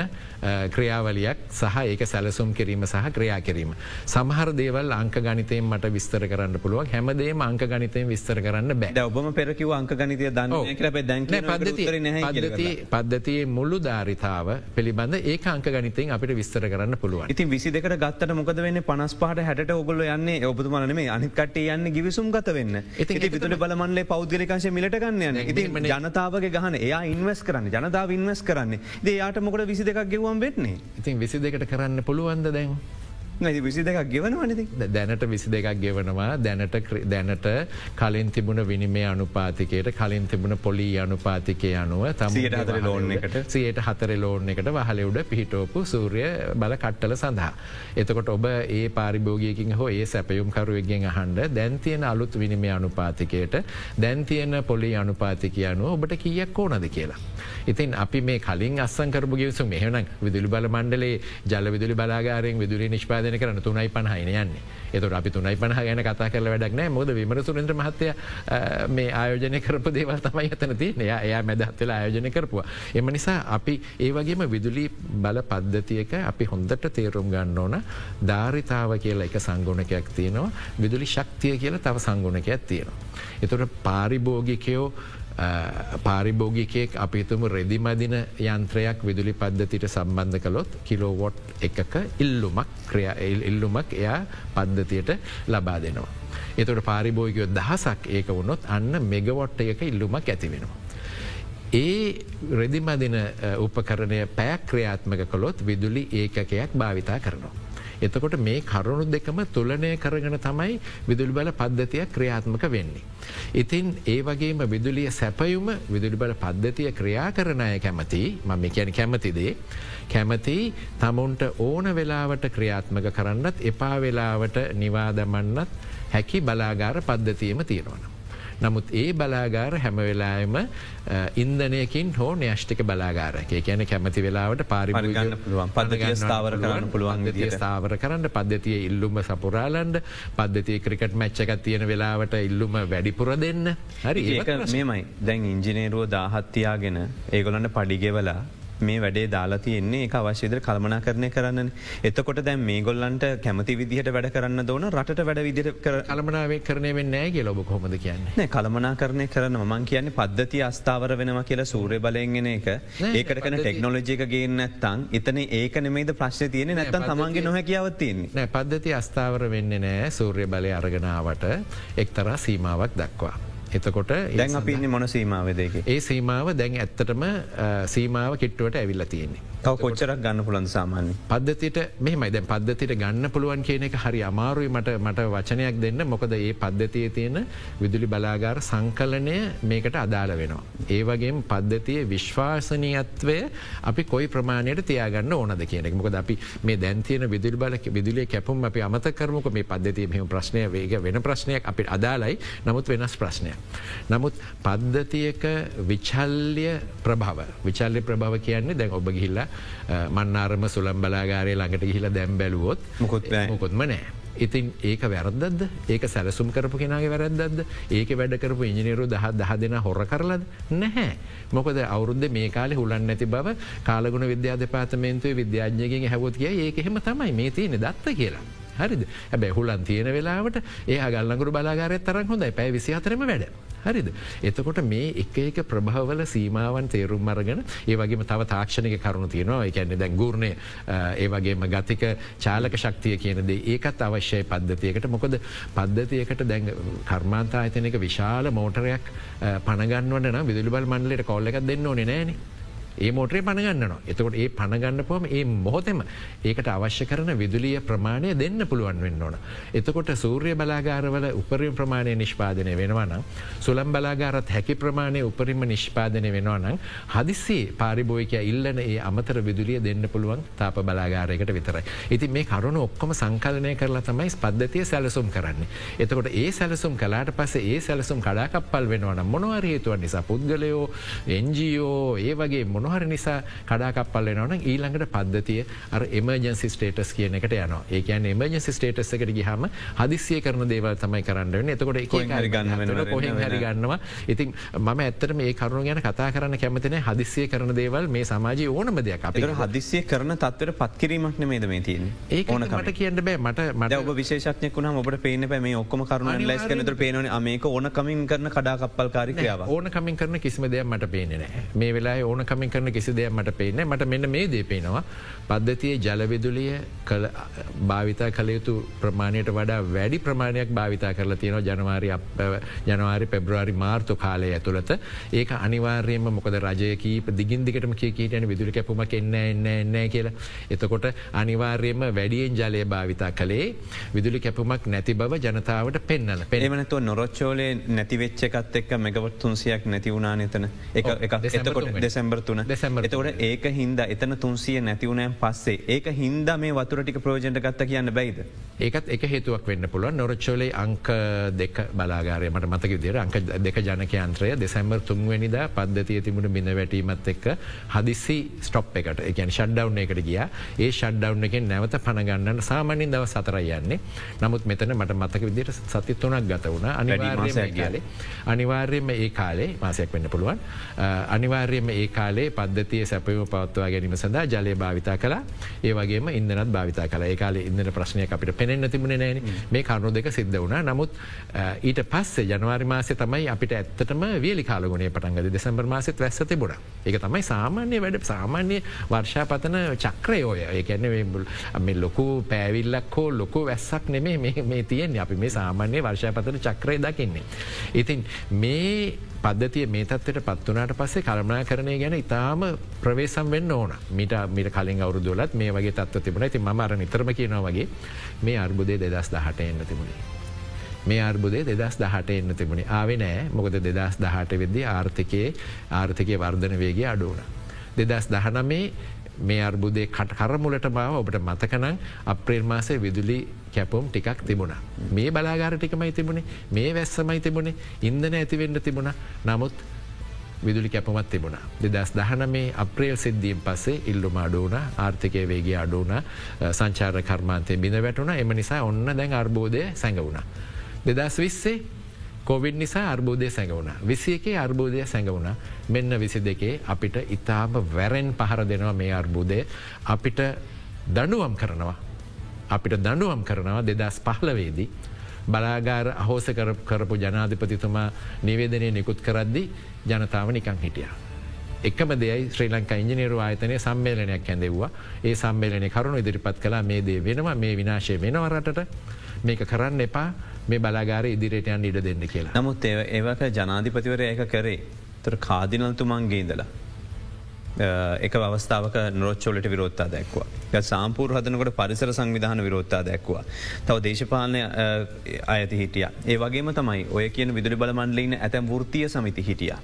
ක්‍රියාවලියක් සහ ඒක සැලසුම් කිරීම සහ ක්‍රියා කිරීම. සමහර දේවල් අංක ගනිතයෙන් මට විස්තර කරන්න පුළුවන්. හැමදේ අංක ගනිත ගනිතයෙන් විස්තර කරන්න බෑ. ඔබම පැරකිව අංක ගනිතය දන්න කර දැන් පද්ධති පද්ධතියේ මුල්ලු ධාරිතාව පිළිබඳ ඒ අංක ගනිතයෙන් අපිට විස්තර කරන්න පුළුවන්. ඉතින් විසි දෙකට ගත්තට මොකද වෙන්න? පනස් පාට හැට ඔගොල්ල යන්නේ ඔබතුමන අනිකට යන්න ගිවිසුම් ගත වෙන්න. ඉති විතුල බලමන්ලේ පෞද්ගලිකංශ මිලට ගන්න ඉති ජනතාවගේ ගහන එයා ඉන්වස් කරන්න. ජනතාව ඉන්වස් කරන්න. දයාට මොකට විසි දෙකක් ගෙවම් වෙන්නේ? ඉතින් විසි දෙකට කරන්න පුළුවන්ද දැන්. නැති විසි දෙකක් ගෙවනවනති දැනට විසි දෙකක් ගෙවනවා දැනට දැනට කලින් තිබුණ විනිමේ අනුපාතිකයට කලින් තිබුණ පොලී අනුපාතිකය අනුව තම ලෝන එකට සියට හතර ලෝන එකට වහලෙවුඩ පිහිටෝපු සූරිය බල කට්ටල සඳහා. එතකොට ඔබ ඒ පාරිභෝගයකින් හෝ ඒ සැපයුම් කරුවගෙන් අහන්ඩ දැන්තියන අලුත් විනිමේ අනුපාතිකයට දැන්තියන පොලි අනුපාතිකය අනුව ඔබට කියක් ඕනද කියලා. ඉතින් අපි මේ කලින් අස්සංකරපු ගියසු මෙහන විදුලි බල මණ්ඩලේ ජල විදුලි බලාගාරයෙන් විදුලි නිෂ්පාද නිෂ්පාදන කරන තුනයි පණහයින යන්නේ එතුට අපි තුනයි පහ ගැන කතා කරල වැඩක් නෑ මොද විමර සුරෙන්ද්‍ර මහත්තය මේ ආයෝජනය කරපු දේවල් තමයි ඇතන තියන එයා මැදහත්වෙලා ආයෝජනය කරපුවා. එම නිසා අපි ඒ වගේම විදුලි බල පද්ධතියක අපි හොඳට තේරුම් ගන්න ඕන ධාරිතාව කියලා එක සංගුණකයක් තියෙනවා විදුලි ශක්තිය කියලා තව සංගුණකයක් තියෙනවා. එතුට පාරිභෝගිකයෝ පාරිභෝගිකයෙක් අපිතුම රෙදිමදින යන්ත්‍රයක් විදුලි පද්ධතිට සම්බන්ධ කළොත් කිලෝවොට් එකක ඉල්ලුමක් ක්‍රිය ඉල්ලුමක් එයා පද්ධතියට ලබා දෙනවා. එතට පාරිභෝගයෝ දහසක් ඒක වුණොත් අන්න මෙගවොට්ට එක ඉල්ලුමක් ඇති වෙනවා. ඒ රෙදිමදින උපකරණය පැයක් ක්‍රියාත්මක කොළොත් විදුලි ඒකකයක් භාවිතා කරනවා. එතකොට මේ කරුණු දෙකම තුලනය කරගෙන තමයි විදුලි බල පද්ධතිය ක්‍රියාත්මක වෙන්නේ. ඉතින් ඒ වගේම විදුලිය සැපයුම විදුලි බල පද්ධතිය ක්‍රියා කරණය කැමති මම කියන කැමතිදේ. කැමති තමුන්ට ඕන වෙලාවට ක්‍රියාත්මක කරන්නත් එපා වෙලාවට නිවාදමන්නත් හැකි බලාගාර පද්ධතියම තියෙනවන. නමුත් ඒ බලාගාර හැමවෙලාම ඉන්දනයකින් හෝ න්‍යෂ්ටික බලාගාරක කියන කැමති වෙලාවට පාරිගන්න පුළුවන්. පද ස්ථාවර කරන්න පුළුවන් ස්ථාවර කරන්න පද්ධතිය ඉල්ලුම සපුරාලන්ඩ පද්ධතිය ක්‍රිකට් මච්චකත් තියෙන වෙලාවට ඉල්ලුම වැඩිපුර දෙන්න. හරි ඒ මේමයි. දැන් ඉංජිනේරුව දාහත්තියාගෙන ඒගොලන්ට පඩිගෙවලා මේ වැඩේ දාලා තියෙන්නේ. එක අවශ්‍යද කල්මනා කරණය කරන්න. එතකොට දැන් මේ ගොල්ලන්ට කැමති විදිහට වැඩ කරන්න දෝන රට වැඩ විදිර කලමනාවේ කරනය නෑ ලොබ කොමද කියන්නේ? කළමනා කරණය කරන මං කියන්නේ පද්ධති අස්ථාවර වෙනවා කියලා සූරය බලයගෙන එක. ඒකට කන ටෙක්නෝලජික ගේන්න ඇත්තන් එතන ඒක නෙමේද ප්‍රශ්න තියෙන නැත්තන් තමන්ගේ නොහැකියාවත්තියන්නේ නෑ පද්ධති අස්ථාවර වෙන්න නෑ සූර්ය බලය අරගෙනාවට එක්තරා සීමාවක් දක්වා. එතකොට දැන් අපින්න මොන සීමාවදක. ඒ සීමාව දැන් ඇත්තටම සීමාව කිට්ටුවට ඇවිල්ල තියෙන්නේ. තව කොච්චරක් ගන්න පුළන් සාමාන්‍ය. පද්ධතිට මෙහමයි දැන් පද්ධතිට ගන්න පුළුවන් කියන එක හරි අමාරුයි මට මට වචනයක් දෙන්න මොකද ඒ පද්ධතිය තියෙන විදුලි බලාගාර සංකලනය මේකට අදාළ වෙනවා. ඒ වගේ පද්ධතිය විශ්වාසනීයත්වය අපි කොයි ප්‍රමාණයට තියාගන්න ඕනද කියනෙක් මොකද අපි මේ දැන්තියන විදුලි බල විදුලිය කැපුම් අපි අමත කරමක මේ පද්ධතිය මෙහම ප්‍රශ්නය වේග වෙන ප්‍රශ්නයක් අපිට අදාලයි නමුත් වෙනස් ප්‍රශ්නය. නමුත් පද්ධතියක විචල්්‍ය ප්‍රභව විචල්්‍ය ප්‍රභව කියන්නේ දැන් ඔබ ගිහිල්ලා මන්නාරම සුළම් බලාගාරය ළඟට ගිහිල දැම් බැලුවොත් මොකොත්ම නෑ. ඉතින් ඒක වැරදද ඒක සැලසුම් කරපු කෙනගේ වැරදද ඒක වැඩ කරපු ඉජිනීරු දහ දහ දෙෙන හොර කරලද නැහැ. මොකද අවුරුද්ධ මේ කාලෙ හුලන් නැති බව කාලගුණ විද්‍යා දෙපාතමේන්තුවේ විද්‍යාඥයගෙන් හැවොත් කිය ඒක එහෙම තමයි මේ තියෙන දත්ත කියලා. හරිද? හැබැ හුලන් තියෙන වෙලාවට ඒ ගල්ලගුරු බලාගාරය තරන් හොඳයි. පැයි විසි අතරම වැඩ. හරිද. එතකොට මේ එක එක ප්‍රභවල සීමාවන් තේරුම් මරගෙන ඒ වගේම තව තාක්ෂණක කරුණු තියෙනවා. එකැන්නේ දැන් ගූර්ණය ඒ වගේම ගතික චාලක ශක්තිය කියනද ඒකත් අවශ්‍යය පද්ධතියකට. මොකද පද්ධතියකට දැන් කර්මාන්තා අතනක විශාල මෝටරයක් පණගන්නවන්න විදුලිබල් මණ්ඩලට කොල්ල එකක් දෙන්න ඕනෙ නෑනේ ඒ මෝටරේ පණගන්නන එතකොට ඒ පණගන්න පොම ඒ මොහොතෙම ඒකට අවශ්‍ය කරන විදුලිය ප්‍රමාණය දෙන්න පුළුවන් වෙන්න ඕන. එතකොට සූර්ය බලාගාරවල උපරිම ප්‍රමාණය නිෂ්පාදනය වෙනවනම් සුළම් බලාගාරත් හැකි ප්‍රමාණය උපරිම නිෂ්පාදනය වෙනවනම් හදිස්සේ පාරිබෝයක ඉල්ලන ඒ අමතර විදුලිය දෙන්න පුළුවන් තාප බලාගාරයකට විතරයි. ඉති මේ කරුණ ඔක්කොම සංකලනය කරලා තමයි පද්ධතිය සැලසුම් කරන්නේ. එතකොට ඒ සැලසුම් කලාට පස ඒ සැලසුම් කඩාකප්පල් වෙනවන මොනවර හේතුවන් නිසා පුද්ගලයෝ එන්ජෝ ඒ වගේ මොනහර නිසා කඩාකප්පල් වෙනවන ඊළඟට පද්ධතිය අර එමර්ජන්සි ස්ටේටස් කියන එකට යන ඒකන් එමර්ජන්සි ස්ටේටස් එකට ගහම හදිසිය කරන දේවල් තමයි කරන්න එතකොට කොහෙන් හරි ගන්නවා. ඉතින් මම ඇත්තට මේ කරුණු ගැන කතා කරන්න කැමතින හදිසිය කරන දේවල් මේ සමාජය ඕනම දෙයක් අප හදිසිය කරන තත්වර පත්කිරීමක් නෙමේද මේ තියන ඒ ඕනකට කියන්න බෑ. මට මට ඔබ විශේෂඥය වුණ ඔබට පේන පැ මේ ඔක්කම කරුණ ලස් කනතර පේනන මේක ඕන කමින් කරන කඩාකප්පල් කාරිකාව ඕන කමින් කරන කිසිම දෙයක් මට පේනෙන මේ වෙලා ඕන කමින් කරන කිසි දෙයක් මට පේන මට මෙන්න මේ දේ පේනවා. පද්ධතිය ජලවිදුලිය භාවිතා කළ යුතු ප්‍රමාණයට වඩා වැඩි ප්‍රමාණයක් භාවිතා කරලා තියෙනවා ජනවාරි ජනවාරි පෙබ්‍රවාරි මාර්තු කාලය ඇතුළත. ඒක අනිවාර්යම මොකද රජය කීප දිගින් දිගටම කියීටන විදුලි කැපුමක් එන්න එන්න එන්න කියලා. එතකොට අනිවාර්යම වැඩියෙන් ජලය භාවිතා කළේ විදුලි කැපුමක් නැති බව ජනතාවට පෙන්න්නල පෙමනතු නොරොච්චෝලේ නැතිවෙච්ච එකත් එක්ක මෙගවත් තුන්සියක් නැති වුණනා එතන? එතකොට දෙසැම්බර තුන දෙසැම්බර තවට ඒක හින්ද එතන තුන්සිය නැතිවුණෑම් පස්සේ ඒක හින්ද මේ වතුරටික ප්‍රෝජන්ට ගත්ත කියන්න බයිද. ඒකත් එක හේතුවක් වෙන්න පුළුව නොරච්චෝලේ අංක දෙක බලාගාරයමට මතක විදිර අංක දෙක ජනකයන්ත්‍රය දෙසැම්බර් තුන්වැනිද පද්ධතිය තිබුණ බිඳ වැටීමත් එක්ක හදිසි ස්ටොප් එකට එකන් ෂඩ්ඩව් එකට ගිය. ඒ ෂඩ්ඩව් එකෙන් නැවත පණගන්නන්න සාමානින් දව සතර යන්නේ. නමුත් මෙතන මට මතක විදිට සති තුනක් ගත වුණ. අනිවාර්යලේ අනිවාර්යම ඒ කාලේ. මාසයක් වෙන්න පුළුවන්. අනිවාර්යම ඒ කාලේ පද්ධතිය සැපයම පවත්වා ගැනීම සඳහා ජලය භාවිතා කලා ඒ වගේම ඉන්නත් භාවිතා කල ඒ කාලේ ඉන්න ප්‍රශ්නය අපිට පෙනෙන්න්න තිබුණ නෑන මේ කරුණු දෙක සිද්ධ වුණ. නමුත් ඊට පස්සේ ජනවාරි මාසය තමයි අපිට ඇත්තටම වියලි කාලගුණේ පටන්ගද දෙසම්බර් මාසත් වැස්ස තිබුණ. එක තමයි සාමාන්‍ය වැඩ සාමාන්‍ය වර්ෂාපතන චක්‍රය ඔය. ඒකැන මේ ලොකු පෑවිල්ලක් හෝ ලොකු වැස්සක් නෙමේ මේ තියෙන් අපි මේ සාමාන්‍ය වර්ෂාපතන චක්‍රය දකින්නේ. ඉතින් මේ පද්ධතිය මේ තත්වට පත්වනාට පස්සේ කළමනා කරණය ගැන ඉතාම ප්‍රවේසම් වෙන්න ඕන මිට මිට කලින් අවුරුදුලත් මේ වගේ තත්ව තිබුණ ඇති මර නිතරම කියනවා වගේ මේ අර්බුදේ දෙදස් දහට එන්න තිබුණේ. මේ අර්බුදේ දෙදස් දහට එන්න තිබුණේ ආවෙ නෑ මොකද දෙදස් දහට වෙද්දි ආර්ථිකයේ ආර්ථිකය වර්ධන වේගේ අඩුවන. දෙදස් දහනමේ මේ අර්බුදේ කට කරමුලට බව ඔබට මතකනං අප්‍රේල් මාසේ විදුලි කැපුම් ටිකක් තිබුණ. මේ බලාගාර ටිකමයි තිබුණේ මේ වැස්සමයි තිබුණේ ඉන්දන ඇතිවෙන්න තිබුණ නමුත් විදුලි කැපමත් තිබුණ. දෙදස් දහන මේ අප්‍රේල් සිද්ධීම් පස්සේ ඉල්ලුම අඩුවන ආර්ථිකය වේගේ අඩුවන සංචාර කර්මාන්තය බිඳ වැටුණ එම නිසා ඔන්න දැන් අර්බෝධය සැඟවුණ. දෙදස් විස්සේ කොවිඩ් නිසා අර්බෝධය සැඟවුණ. විසියකේ අර්බෝධය සැඟවුණ මෙන්න විසි දෙකේ අපිට ඉතාම වැරෙන් පහර දෙනවා මේ අර්බුදය අපිට දඩුවම් කරනවා. අපිට දඩුවම් කරනවා දෙදස් පහලවේදී. බලාගාර අහෝස කරපු ජනාධිපතිතුමා නිවේදනය නිකුත් කරද්දි ජනතාව නිකං හිටිය. එකම දෙයි ශ්‍රී ලංකා ඉංජිනේරු ආයතනය සම්මේලනයක් ඇඳෙව්වා ඒ සම්මේලනය කරුණු ඉදිරිපත් කලා මේ දේ වෙනවා මේ විනාශය වෙනවරටට මේක කරන්න එපා මේ බලාගාර ඉදිරියටයන් ඉඩ දෙන්න කියලා. නමුත් ඒවක ජනාධිපතිවර ඒක කරේ තර කාදිනල්තුමන්ගේ ඉඳලා. එක අවස්ථාවක නොච්චොලට විරෝත්තා දැක්වා සාම්පූර් හදනකට පරිසර සංවිධාන විරෝත්තා දැක්වා. තව දේශපාලනය අයති හිටිය. ඒ වගේම තමයි ඔය කියන විදුලි බලමන්ලීන ඇතැම් ෘතිය සමිති හිටිය.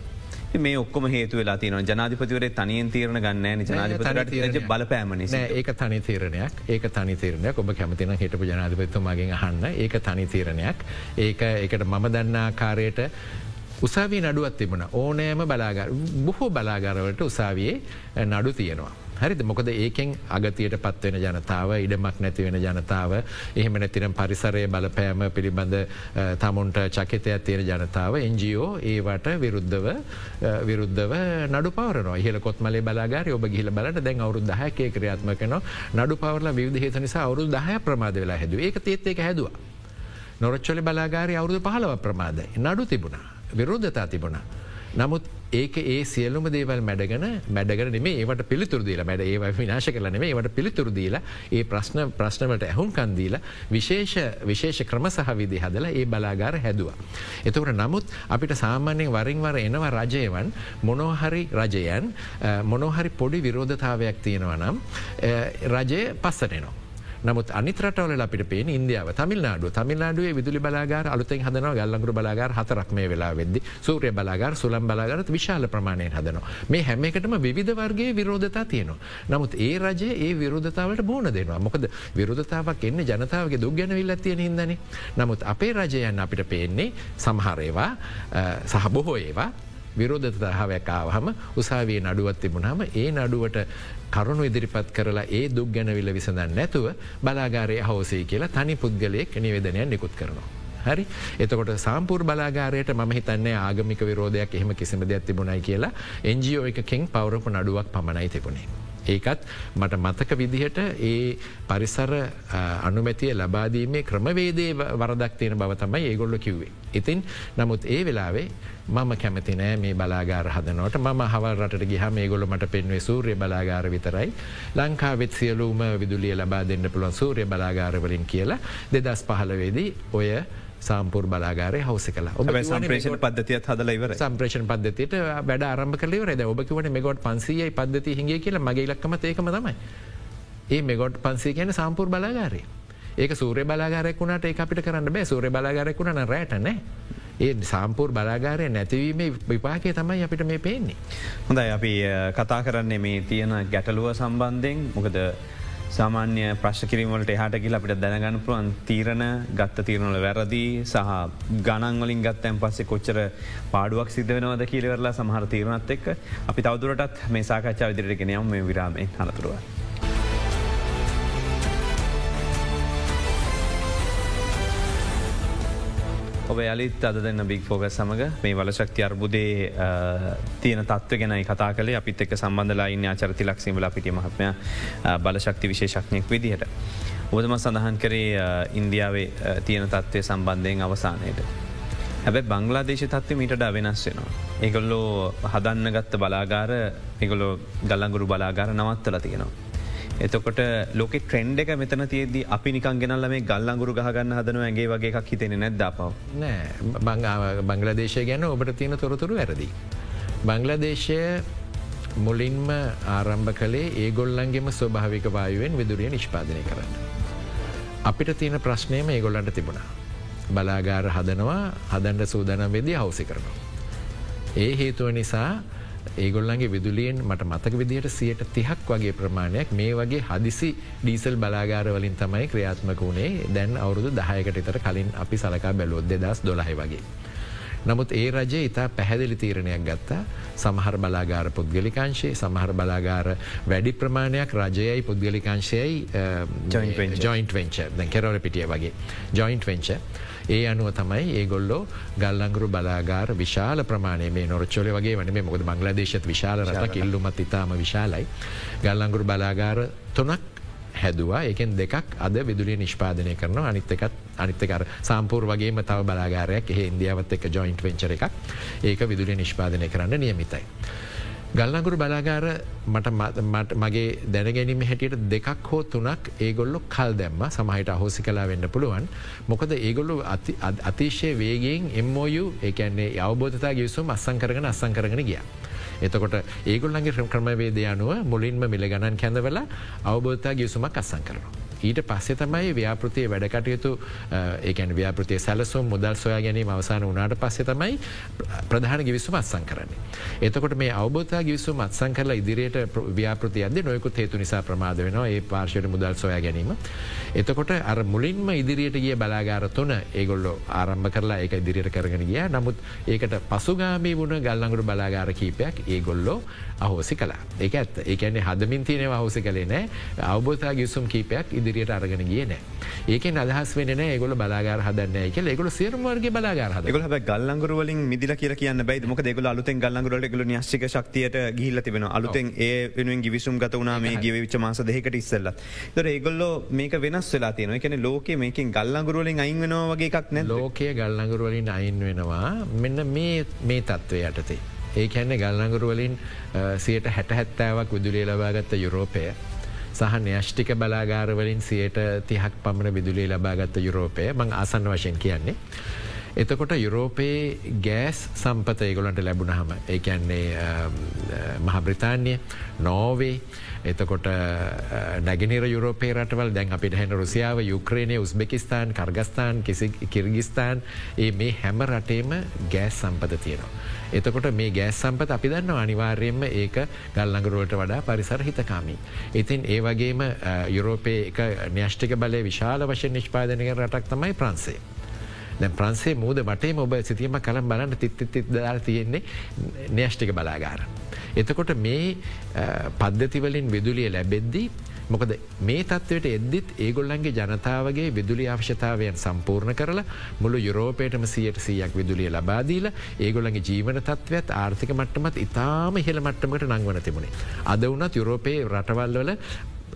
මේ ඔක්කොම හේතු වෙලා තින ජනාධිපතිවරේ තනියෙන් තීරණ ගන්න ජනාධිපති බලපෑමනි ඒක තනි තීරණයක්. ඒක තනි තීරණයක්. ඔබ කැමතින හිටපු ජනාධිපතිතුමාගෙන් අහන්න. ඒක තනි තීරණයක්. ඒක එකට මම දන්නා කාරයට උසාවී නඩුවත් තිබුණ. ඕනෑම බලාගර බොහෝ බලාගරවලට උසාවියේ නඩු තියෙනවා. හරිද මොකද ඒකෙන් අගතියට පත්වෙන ජනතාව ඉඩමක් නැතිවෙන ජනතාව එහෙම නැතිනම් පරිසරය බලපෑම පිළිබඳ තමුන්ට චකිතයක් තියෙන ජනතාව එන්ජෝ ඒවට විරුද්ධව විරුද්ධව නඩු පවරන හිල කොත්මලේ බලාගර ඔබ ගිල බලට දැන් අවුරු දහයකේ ක්‍රියාත්මකන නඩු පවරල විවිධ හේත නිසා අවුරු දහය ප්‍රමාද වෙලා හැදුව ඒක තේත් එක හැදවා. නොරච්චොලි බලාගාරය අවුරුදු පහලව ප්‍රමාදයි නඩු තිබුණා. විරුද්ධතා තිබුණ. නමුත් ඒක ඒ සියලුම දේවල් මැඩගෙන මැඩගෙන නෙේ ඒවට පිළිතුර දීලා මැඩ ඒ විනාශ කරන මේ ඒවට පිළිතුර දීලා ඒ ප්‍රශ්න ප්‍රශ්නවට ඇහුම් කන්දීලා විශේෂ විශේෂ ක්‍රම සහවිදි හදලා ඒ බලාගාර හැදවා. එතකට නමුත් අපිට සාමාන්‍යයෙන් වරින්වර එනවා රජයවන් මොනෝහරි රජයන් මොනොහරි පොඩි විරෝධතාවයක් තියෙනවා නම් රජය පස්සටනවා. නමුත් අනිතරටවල අපිට පේන ඉන්දියාව තමිල්නාඩුව තමිල්නාඩුවේ විදුලි බලාගාර අලුතෙන් හදනව ගල්ලඟුරු බලාගාර හතරක් මේ වෙලා වෙද්දි සූරය බලාගාර සුලම් බලාගරත් විශාල ප්‍රමාණයෙන් හදනවා. මේ හැම එකටම විධ වර්ගේ විරෝධතා තියෙනවා. නමුත් ඒ රජය ඒ විරෝධතාවට බෝන දෙනවා මොකද විරෝධතාවක් එන්න ජනතාවගේ දුක් ගැනවිල් ඇතියෙන හිදන. නමුත් අපේ රජයන් අපිට පේන්නේ සමහරේවා සහ බොහෝ ඒවා විරෝධතාවයක්කාවහම උසාවේ නඩුවත් තිබුණහම ඒ නඩුවට කරුණු ඉදිරිපත් කරලා ඒ දුක් ගැනවිල්ල විසඳන්න නැතුව බලාගාරය හෝසේ කියලා තනි පුද්ගලයෙක් නිවේදනයක් නිකුත් කරනවා. හරි එතකොට සාම්පූර් බලාගාරයට ම හිතන්නේ ආගමික විරෝධයක් එහෙම කිසිම දෙයක් තිබුණයි කියලා එන්ජියෝ එකකින් පවරපු නඩුවක් පමණයි තිබුණේ. ඒකත් මට මතක විදිහට ඒ පරිසර අනුමැතිය ලබාදීමේ ක්‍රමවේදේ වරදක් තියෙන බව තමයි ඒගොල්ල කිව්වේ. ඉතින් නමුත් ඒ වෙලාවේ මම කැමති නෑ මේ බලාගාර හදනවට. ම හවල් රට ගිහ මේ ගොල මට පෙන්වේ සූර්ය බලාගාර විතරයි. ලංකාවෙත් සියලූම විදුලිය ලබා දෙන්න පුළුවන් සූර්ය බලාගාරවලින් කියලා. දෙදස් පහලවේදී ඔය සාම්පුර් බලාගාරය හවස කලා ඔබ සම්ප්‍රේෂණ පද්ධතියත් හදල ඉවර සම්ප්‍රේෂණ පද්ධතියට වැඩ ආරම්භ කලවරද ඔබකිවන මෙගොඩ් පන්සියයි පද්ධති හිගේ කියලා මගේ ලක්කම ඒකම තමයි. ඒ මෙගොඩ් පන්සේ කියන සම්පුර් බලාගාරය. ඒක සූරය බලාගාරයක් වුණට ඒ අපිට කරන්න බෑ සූරය බලාගාරයක් වුණන රෑටනෑ. ඒ සාම්පූර් බලාගාරය නැතිවීමේ විපාකය තමයි අපිට මේ පේන්නේ. හොඳයි අපි කතා කරන්නේ මේ තියෙන ගැටලුව සම්බන්ධයෙන් මොකද සාමාන්‍ය ප්‍රශ් කිරීමට එහට කියල අපිට දැනගන්න පුළුවන් තීරණ ගත්ත තීරණල වැරදි සහ ගණන්වලින් ගත්තැන් පස්සේ කොච්චර පාඩුවක් සිද්ධ වෙනවද කියලවෙරලා සමහර තීරණත් එක් අපි තවදුරටත් මේ සාකච්ඡා විදිරට ගෙනයම් මේ විරාමේ අනතුරුව. ඔබ යලිත් අද දෙන්න බික් ෆෝග සමඟ මේ වලශක්ති අර්බුදේ තියන තත්ව ගැනයි කතා කලේ අපිත් එක් සම්බඳලා ඉන්න චරිති ලක්සිමල පිටි මහත්මය බලශක්ති විශේෂක්නයක් විදිහට. ඔබදම සඳහන් කරේ ඉන්දියාවේ තියෙන තත්ත්වය සම්බන්ධයෙන් අවසානයට. හැබැ බංගලාදේශ තත්ව මීටඩ වෙනස් වෙනවා. ඒගොල්ලෝ හදන්න ගත්ත බලාගාර එගොලො ගල්ලංගුරු බලාගාර නවත්තල තියෙනවා. එතකොට ලෝක ට්‍රෙන්ඩ් එක මෙතන තියද අපි නිකන් ගෙනල්ල මේ ගල්ලංගුරු ගහගන්න හදන ඇගේ වගේ එකක් හිතෙන නැද්ද පව නෑ බංගලදේශය ගැන ඔබට තියෙන තොරතුරු ඇරදි. බංගලදේශය මුලින්ම ආරම්භ කළේ ඒගොල්ලන්ගේම ස්වභාවික වායුවෙන් විදුරිය නිෂ්පාදනය කරන්න. අපිට තියෙන ප්‍රශ්නයම ඒගොල්ලන්ට තිබුණා. බලාගාර හදනවා හදන්ඩ සූදනම් වෙදී හවසි කරනවා. ඒ හේතුව නිසා ඒගොල්ලන්ගේ විදුලියෙන් මට මතක විදිහට සියට තිහක් වගේ ප්‍රමාණයක් මේ වගේ හදිසි ඩීසල් බලාගාරවලින් තමයි ක්‍රියාත්මක වුණේ. දැන් අවුරුදු දහයකට ඉතර කලින් අපි සලකා බැලොත් දෙදස් දොළහයි වගේ. නමුත් ඒ රජය ඉතා පැහැදිලි තීරණයක් ගත්තා. සමහර බලාගාර පුද්ගලිකාංශයේ සමහර බලාගාර වැඩි ප්‍රමාණයක් රජයයි පුද්ගලිකාංශයයි ජොයින්ට වෙන්ච දැ කෙරවල පිටිය වගේ. ජොයින්ට වෙන්ච. ඒ අනුව තමයි ඒගොල්ලෝ ගල්ලංගුරු බලාගාර විශාල ප්‍රමාණය මේ නොරච්චොල වගේ වන මොකද මංගලදේශත් විශාල රටක් ඉල්ලුමත් ඉතාම විශාලයි. ගල්ලංගුරු බලාගාර තුනක් හැදවා. එකෙන් දෙකක් අද විදුලිය නිෂ්පාදනය කරන අනිත්තකත් අනිත්තකර සම්පූර් වගේම තව බලාගාරයක්. එහ ඉන්දියාවත් එක ජොයින්ට් වෙන්චර එකක්. ඒක විදුලිය නිෂ්පාදනය කරන්න නියමිතයි. ගල්ලංගුරු බලාගාර මට මගේ දැනගැනීම හැටියට දෙකක් හෝ තුනක් ඒගොල්ලො කල් දැම්ම සමහිට අහෝසි කලා වෙන්න පුළුවන් මොකද ඒගොල්ලු අතිශය වේගෙන් එම්මෝයු ඒකන්නේ අවබෝධතා ගිවිසුම් අස්සං කරගෙන අස්සං කරගෙන ගිය. එතකොට ඒගොල්ලන්ගේ ක්‍රමවේද අනුව මුලින්ම මිල ගණන් කැඳවල අවබෝධතා ගිවිසුමක් අස්සං කරනවා. ඊට පස්සේ තමයි ව්‍යාපෘතිය වැඩකටයුතු ඒකන් ව්‍යාපෘතිය සැලසුම් මුදල් සොයා ගැනීම අවසාන වනාට පස්සේ තමයි ප්‍රධාන ගිවිසුම අත්සං කරන්නේ. එතකොට මේ අවබෝධතා ගිවිසුම් අත්සං කරලා ඉදිරියට ව්‍යාපෘති අද නොයකුත් හේතු නිසා ප්‍රමාද වෙනවා ඒ පාර්ශයට මුදල් සොයා ගැනීම. එතකොට අර මුලින්ම ඉදිරියට ගිය බලාගාර තුන ඒගොල්ලො ආරම්භ කරලා ඒක ඉදිරියට කරගෙන ගිය නමුත් ඒකට පසුගාමී වුණ ගල්ලඟුරු බලාගාර කීපයක් ඒගොල්ලෝ අහෝසි කලා ඒක ඇත් ඒකන්නේ හදමින් තියනව හෝසි කලේ නෑ. අවබෝධතා ගිසුම් කීපයක් ඉදිරියට අරගෙන ගිය නෑ. ඒක අදහස් වෙන ඒගොල බලාගර හදන්න එක ඒගොල සිරමර්ගේ බලාගර ගොල ගල්ලංගරුවලින් මිදිල කිය කියන්න බයි මොක දෙගල අලුතෙන් ගල්ලංගරල ගල ශ්ික ශක්තියට ගිල්ල තිබෙන අලුතෙන් ඒ වෙනුවෙන් ගිවිසුම් ගත වනා මේ ගිය විච මාස දෙකට ඉස්සල්ල තොර ඒගොල්ලෝ මේක වෙනස් වෙලා තියෙන එකන ලෝක මේකින් ගල්ලංගරුවලින් අයින් වෙනවා වගේ එකක් නැ ලෝකය ගල්ලංගරුවලින් අයින් වෙනවා. මෙන්න මේ තත්ත්වය යටතේ. ඒ ඇන්නේ ගල්නගරුවලින් සියට හැට හැත්තාවක් විදුලිය ලබාගත්ත යුරෝපය සහ න්‍යෂ්ටික බලාගාරවලින් සියට තිහක් පමණ විදුලිය ලබාගත්ත යුරෝපය මං ආසන්න වශයෙන් කියන්නේ. එතකොට යුරෝපයේ ගෑස් සම්පත ඒගොලන්ට ලැබුණහම ඒකන්නේ මහ බ්‍රතාන්ය නෝවේ එතකොට නැගනිර යුරෝපේ රටවල් දැන් අපිට හැන රුසියාව යුක්‍රේණය උස්බෙකිස්ාන් කර්ගස්ථාන් කිසි කිර්ගිස්ථාන් ඒ මේ හැම රටේම ගෑස් සම්පත තියෙනවා. එතකොට මේ ගෑස් සම්පත අපි දන්න අනිවාර්යෙන්ම ඒක ගල්ලඟරුවට වඩා පරිසර හිතකාමී. ඉතින් ඒ වගේම යුරෝපය එක න්‍යෂ්ටික බලය විශාල වශය නිෂ්පාදනක රටක් තමයි ප්‍රන්සේ. දැ ප්‍රන්සේ මූද මටේ ඔබ සිතියම කළම් බලන්න තිත්තිත් දාල් තියෙන්නේ න්‍යෂ්ටික බලාගාර. එතකොට මේ පද්ධතිවලින් විදුලිය ලැබෙද්දී මොකද මේ තත්වයට එද්දිත් ඒගොල්ලන්ගේ ජනතාවගේ විදුලි අවශ්‍යතාවයන් සම්පූර්ණ කරලා මුළු යුරෝපයටම සියට සියක් විදුලිය ලබාදීල ඒගොලන්ගේ ජීවන තත්වත් ආර්ථික මට්ටමත් ඉතාම හෙළ මට්ටමට නංවන තිබුණේ. අද වනත් යුරෝපයේ රටවල්වල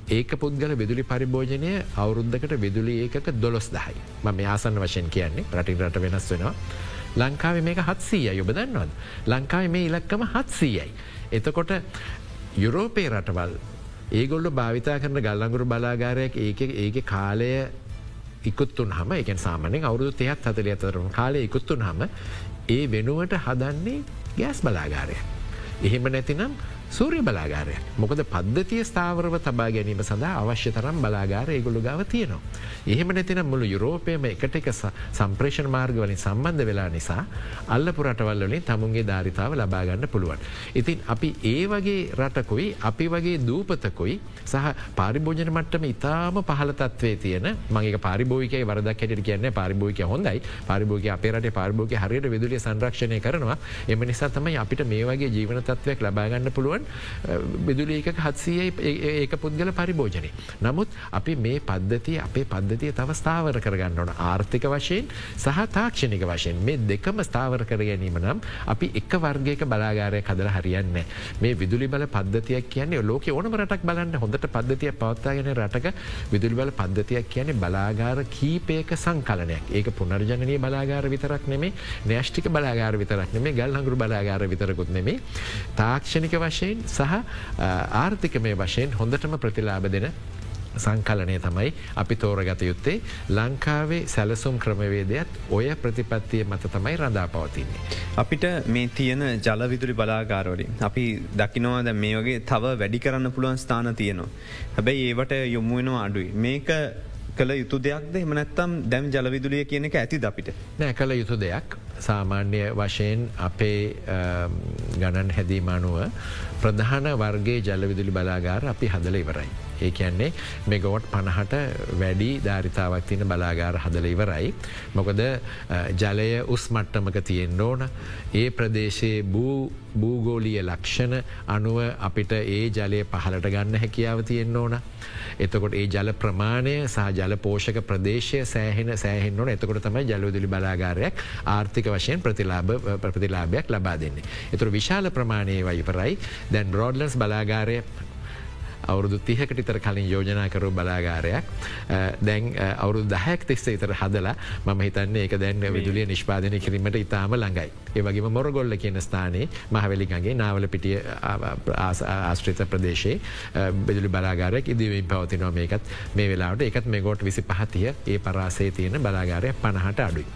ඒක පුද්ගල විදුලි පරිභෝජනය අවුරුද්ධකට විදුලි ඒකක දොළොස් දහයි ම මේ ආසන්න වශයෙන් කියන්නේ රටින් රට වෙනස් වෙනවා. ලංකාව මේක හත්සීය යොබ දන්නවද. ලංකාව මේ ඉලක්කම හත්සීයයි. එතකොට යුරෝපේ රටවල් ඒගොල්ල භාවිතා කරන ගල්ලඟුරු බලාගාරයක් ඒක ඒක කාලය ඉකුත්තුන් හම එක සාමනෙන් අවුදු තියත් හතල අතරම කාලය ඉකුත්තුන් හම ඒ වෙනුවට හදන්නේ ගෑස් බලාගාරය. එහෙම නැතිනම් සූරිය බලාගාරය මොකද පද්ධතිය ස්ථාවරව තබා ගැනීම සඳහා අවශ්‍ය තරම් බලාගාර ඒගොළු ගාව තියනවා. එහෙම නැතිනම් මුළු යුරෝපයම එකට එක සම්ප්‍රේෂණ මාර්ගවලින් සම්බන්ධ වෙලා නිසා අල්ල පුරටවල්ලින් තමුන්ගේ ධාරිතාව ලබාගන්න පුළුවන්. ඉතින් අපි ඒ වගේ රටකොයි අපි වගේ දූපතකොයි සහ පාරිභෝජන මට්ටම ඉතාම පහලතත්වේ තියෙන මගේ පාරිභෝිකය වරදක් හැට කියන්න පාරිභෝික හොඳයි පාරිභෝග අපේරට පාරිභෝග හරියට විදුලිය සංරක්ෂණය කරනවා එම නිසා තමයි අපිට මේ වගේ ජීවන තත්වයක් ලබාගන්න පුළුවන් පුළුවන් බිදුලි එක හත්සය ඒක පුද්ගල පරිභෝජනය. නමුත් අපි මේ පද්ධතිය අපේ පද්ධතිය තව ස්ථාවර කරගන්න ඕන. ආර්ථික වශයෙන් සහ තාක්ෂණික වශයෙන්. මේ දෙකම ස්ථාවර කර ගැනීම නම් අපි එක වර්ගයක බලාගාරය කදර හරියන්න මේ විදුලි බල පද්ධතියක් කියන්නේ ලෝක ඕනම රටක් බලන්න හොඳට පද්ධතිය පවත්තාගෙන රටක විදුලි බල පද්ධතියක් කියන්නේ බලාගාර කීපයක සංකලනයක්. ඒක පුනර්ජනය බලාගාර විතරක් නෙමේ නෑෂ්ටික බලාගාර විතරක් නෙමේ ගල් හඟුරු බලාගාර විතරකුත් නෙමේ තාක්ෂණික වශයෙන් වශයෙන් සහ ආර්ථික මේ වශයෙන් හොඳටම ප්‍රතිලාබ දෙන සංකලනය තමයි අපි තෝරගත යුත්තේ ලංකාවේ සැලසුම් ක්‍රමවේදයත් ඔය ප්‍රතිපත්තිය මත තමයි රඳා පවතින්නේ. අපිට මේ තියෙන ජලවිදුලි බලාගාරෝලින් අපි දකිනවා ද මේ වගේ තව වැඩි කරන්න පුළුවන් ස්ථාන තියනවා. හැබැයි ඒවට යොමුවෙනවා අඩුයි. මේක කළ යුතු දෙයක්ද එමනැත්තම් දැම් ජලවිදුලිය කියන එක ඇති අපිට. නෑ කළ යුතු දෙයක් සාමාන්‍ය වශයෙන් අපේ ගණන් හැදීමනුව ප්‍රධාන වර්ගේ ජලවිදුලි බලාගාර අපි හදල ඉවරයි. ඒ කියන්නේ මෙගොට් පණහට වැඩි ධාරිතාවක් තින බලාගාර හදල ඉවරයි. මොකද ජලය උස් මට්ටමක තියෙන්න්න ඕන. ඒ ප්‍රදේශයේ භූගෝලිය ලක්ෂණ අනුව අපිට ඒ ජලය පහලට ගන්න හැකියාව තියෙන්න්න ඕන. එතකොට ඒ ජල ප්‍රමාණය සහ ජල පෝෂක ප්‍රදේශය සෑහෙන සෑහෙන් ඕන එතකොට තමයි ජලවිදුලි බලාගාරයක් ආර්ථික වශයෙන් ප්‍රතිලාභ ප්‍රතිලාභයක් ලබා දෙන්නේ. එතුර විශාල ප්‍රමාණය වයිපරයි දැන් රෝඩලන්ස් බලාගාරය අවුරුදු තිහකටිතර කලින් යෝජනාකරු බලාගාරයක් දැන් අවුරු දහැක් තිස්සේ ඉතර හදලා මම හිතන්නේ ඒක දැන් විදුලිය නිෂ්පාදනය කිරීමට ඉතාම ළඟයි. ඒවගේම මොරගොල්ල කියන ස්ථානයේ මහවැලිගගේ නාවල පිටිය ආශ්‍රිත ප්‍රදේශයේ බෙදුලි බලාගාරයක් ඉදිවීම පවතිනවා මේකත් මේ වෙලාට එකත් මේ ගෝට් විසි පහතිය ඒ පරාසේ තියෙන බලාගාරය පණහට අඩුයි.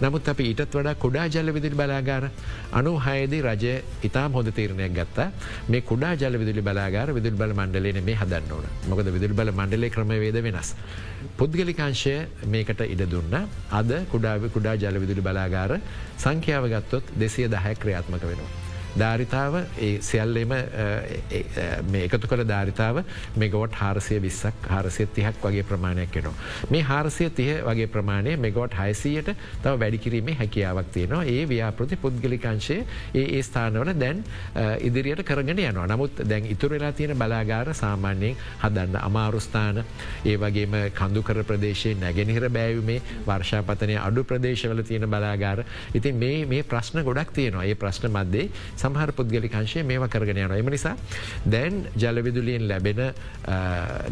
නමුත් අපි ඊටත් වඩා කුඩා ජල විදිලි බලාගාර අනු හයදී රජය ඉතාම හොඳ තීරණයක් ගත්තා මේ කුඩා ජල විදුලි බලාගාර විදුල් බල මණ්ඩලේ මේ හදන්න ඕන මොකද විදුල් බල මණ්ඩලේ ක්‍රමවේද වෙනස්. පුද්ගලිකාංශය මේකට ඉඩ දුන්න අද කුඩාව කුඩා ජල විදුලි බලාගාර සංඛ්‍යාව ගත්තොත් දෙසිය දහැ ක්‍රියාත්මක වෙනවා. ධාරිතාව ඒ සියල්ලෙම මේ එකතු කළ ධාරිතාව මෙගොට් හාරසය විස්සක් හාරසය තිහක් වගේ ප්‍රමාණයක් එනවා. මේ හාරසය තිය වගේ ප්‍රමාණය මෙගොට් හයිසයට තව වැඩිකිරීමේ හැකියාවක් තියෙනවා. ඒ ව්‍යාපෘති පුද්ගලිකංශය ඒ ඒ ස්ථානවල දැන් ඉදිරියට කරගෙන යනවා. නමුත් දැන් ඉතුරලා තියෙන බලාගාර සාමාන්‍යයෙන් හදන්න අමාරුස්ථාන ඒ වගේම කඳුකර ප්‍රදේශයේ නැගෙනහිර බෑවුමේ වර්ෂාපතනය අඩු ප්‍රදේශවල තියෙන බලාගාර. ඉතින් මේ මේ ප්‍රශ්න ගොඩක් තියෙනවා. ඒ ප්‍රශ්න මධ්‍යේ සමහර පුද්ගලිකංශය මේවා කරගෙන යන එම නිසා දැන් ජලවිදුලියෙන් ලැබෙන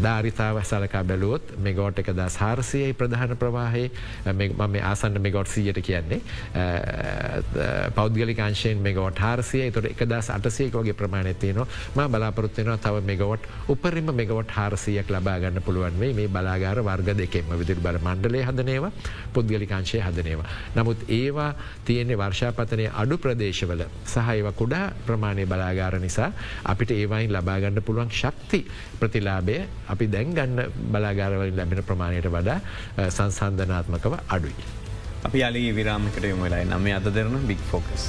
ධාරිතාව සලකා බැලුවොත් මෙගෝට් එක දස් හාරසයයි ප්‍රධාන ප්‍රවාහේ මම ආසන්න මෙගොට් සියට කියන්නේ. පෞද්ගලිකාංශයෙන් මෙගෝට් හාරසිය තොට එක දස් අටසයකෝගේ ප්‍රමාණය තියනවා. ම බලාපොරත්වෙනවා තව මෙගවට් උපරිම මෙගවට් හාරසියක් ලබාගන්න පුළුවන් වේ මේ බලාගාර වර්ග දෙකෙම විදිරි බල මණ්ඩලේ හදනේවා පුද්ගලිකාංශය හදනේවා. නමුත් ඒවා තියෙන්නේ වර්ෂාපතනය අඩු ප්‍රදේශවල. සහයිව කුඩා ප්‍රමාණය බලාගාර නිසා අපිට ඒවයින් ලබාගන්න පුළුවන් ශක්ති ප්‍රතිලාබය අපි දැන් ගන්න බලාගාරවලින් ලැබෙන ප්‍රමාණයට වඩා සංසන්ධනාත්මකව අඩුයි. අපි අලි විරාමිකට යොමලයි නම අද දෙරන බික් ෆෝකස්.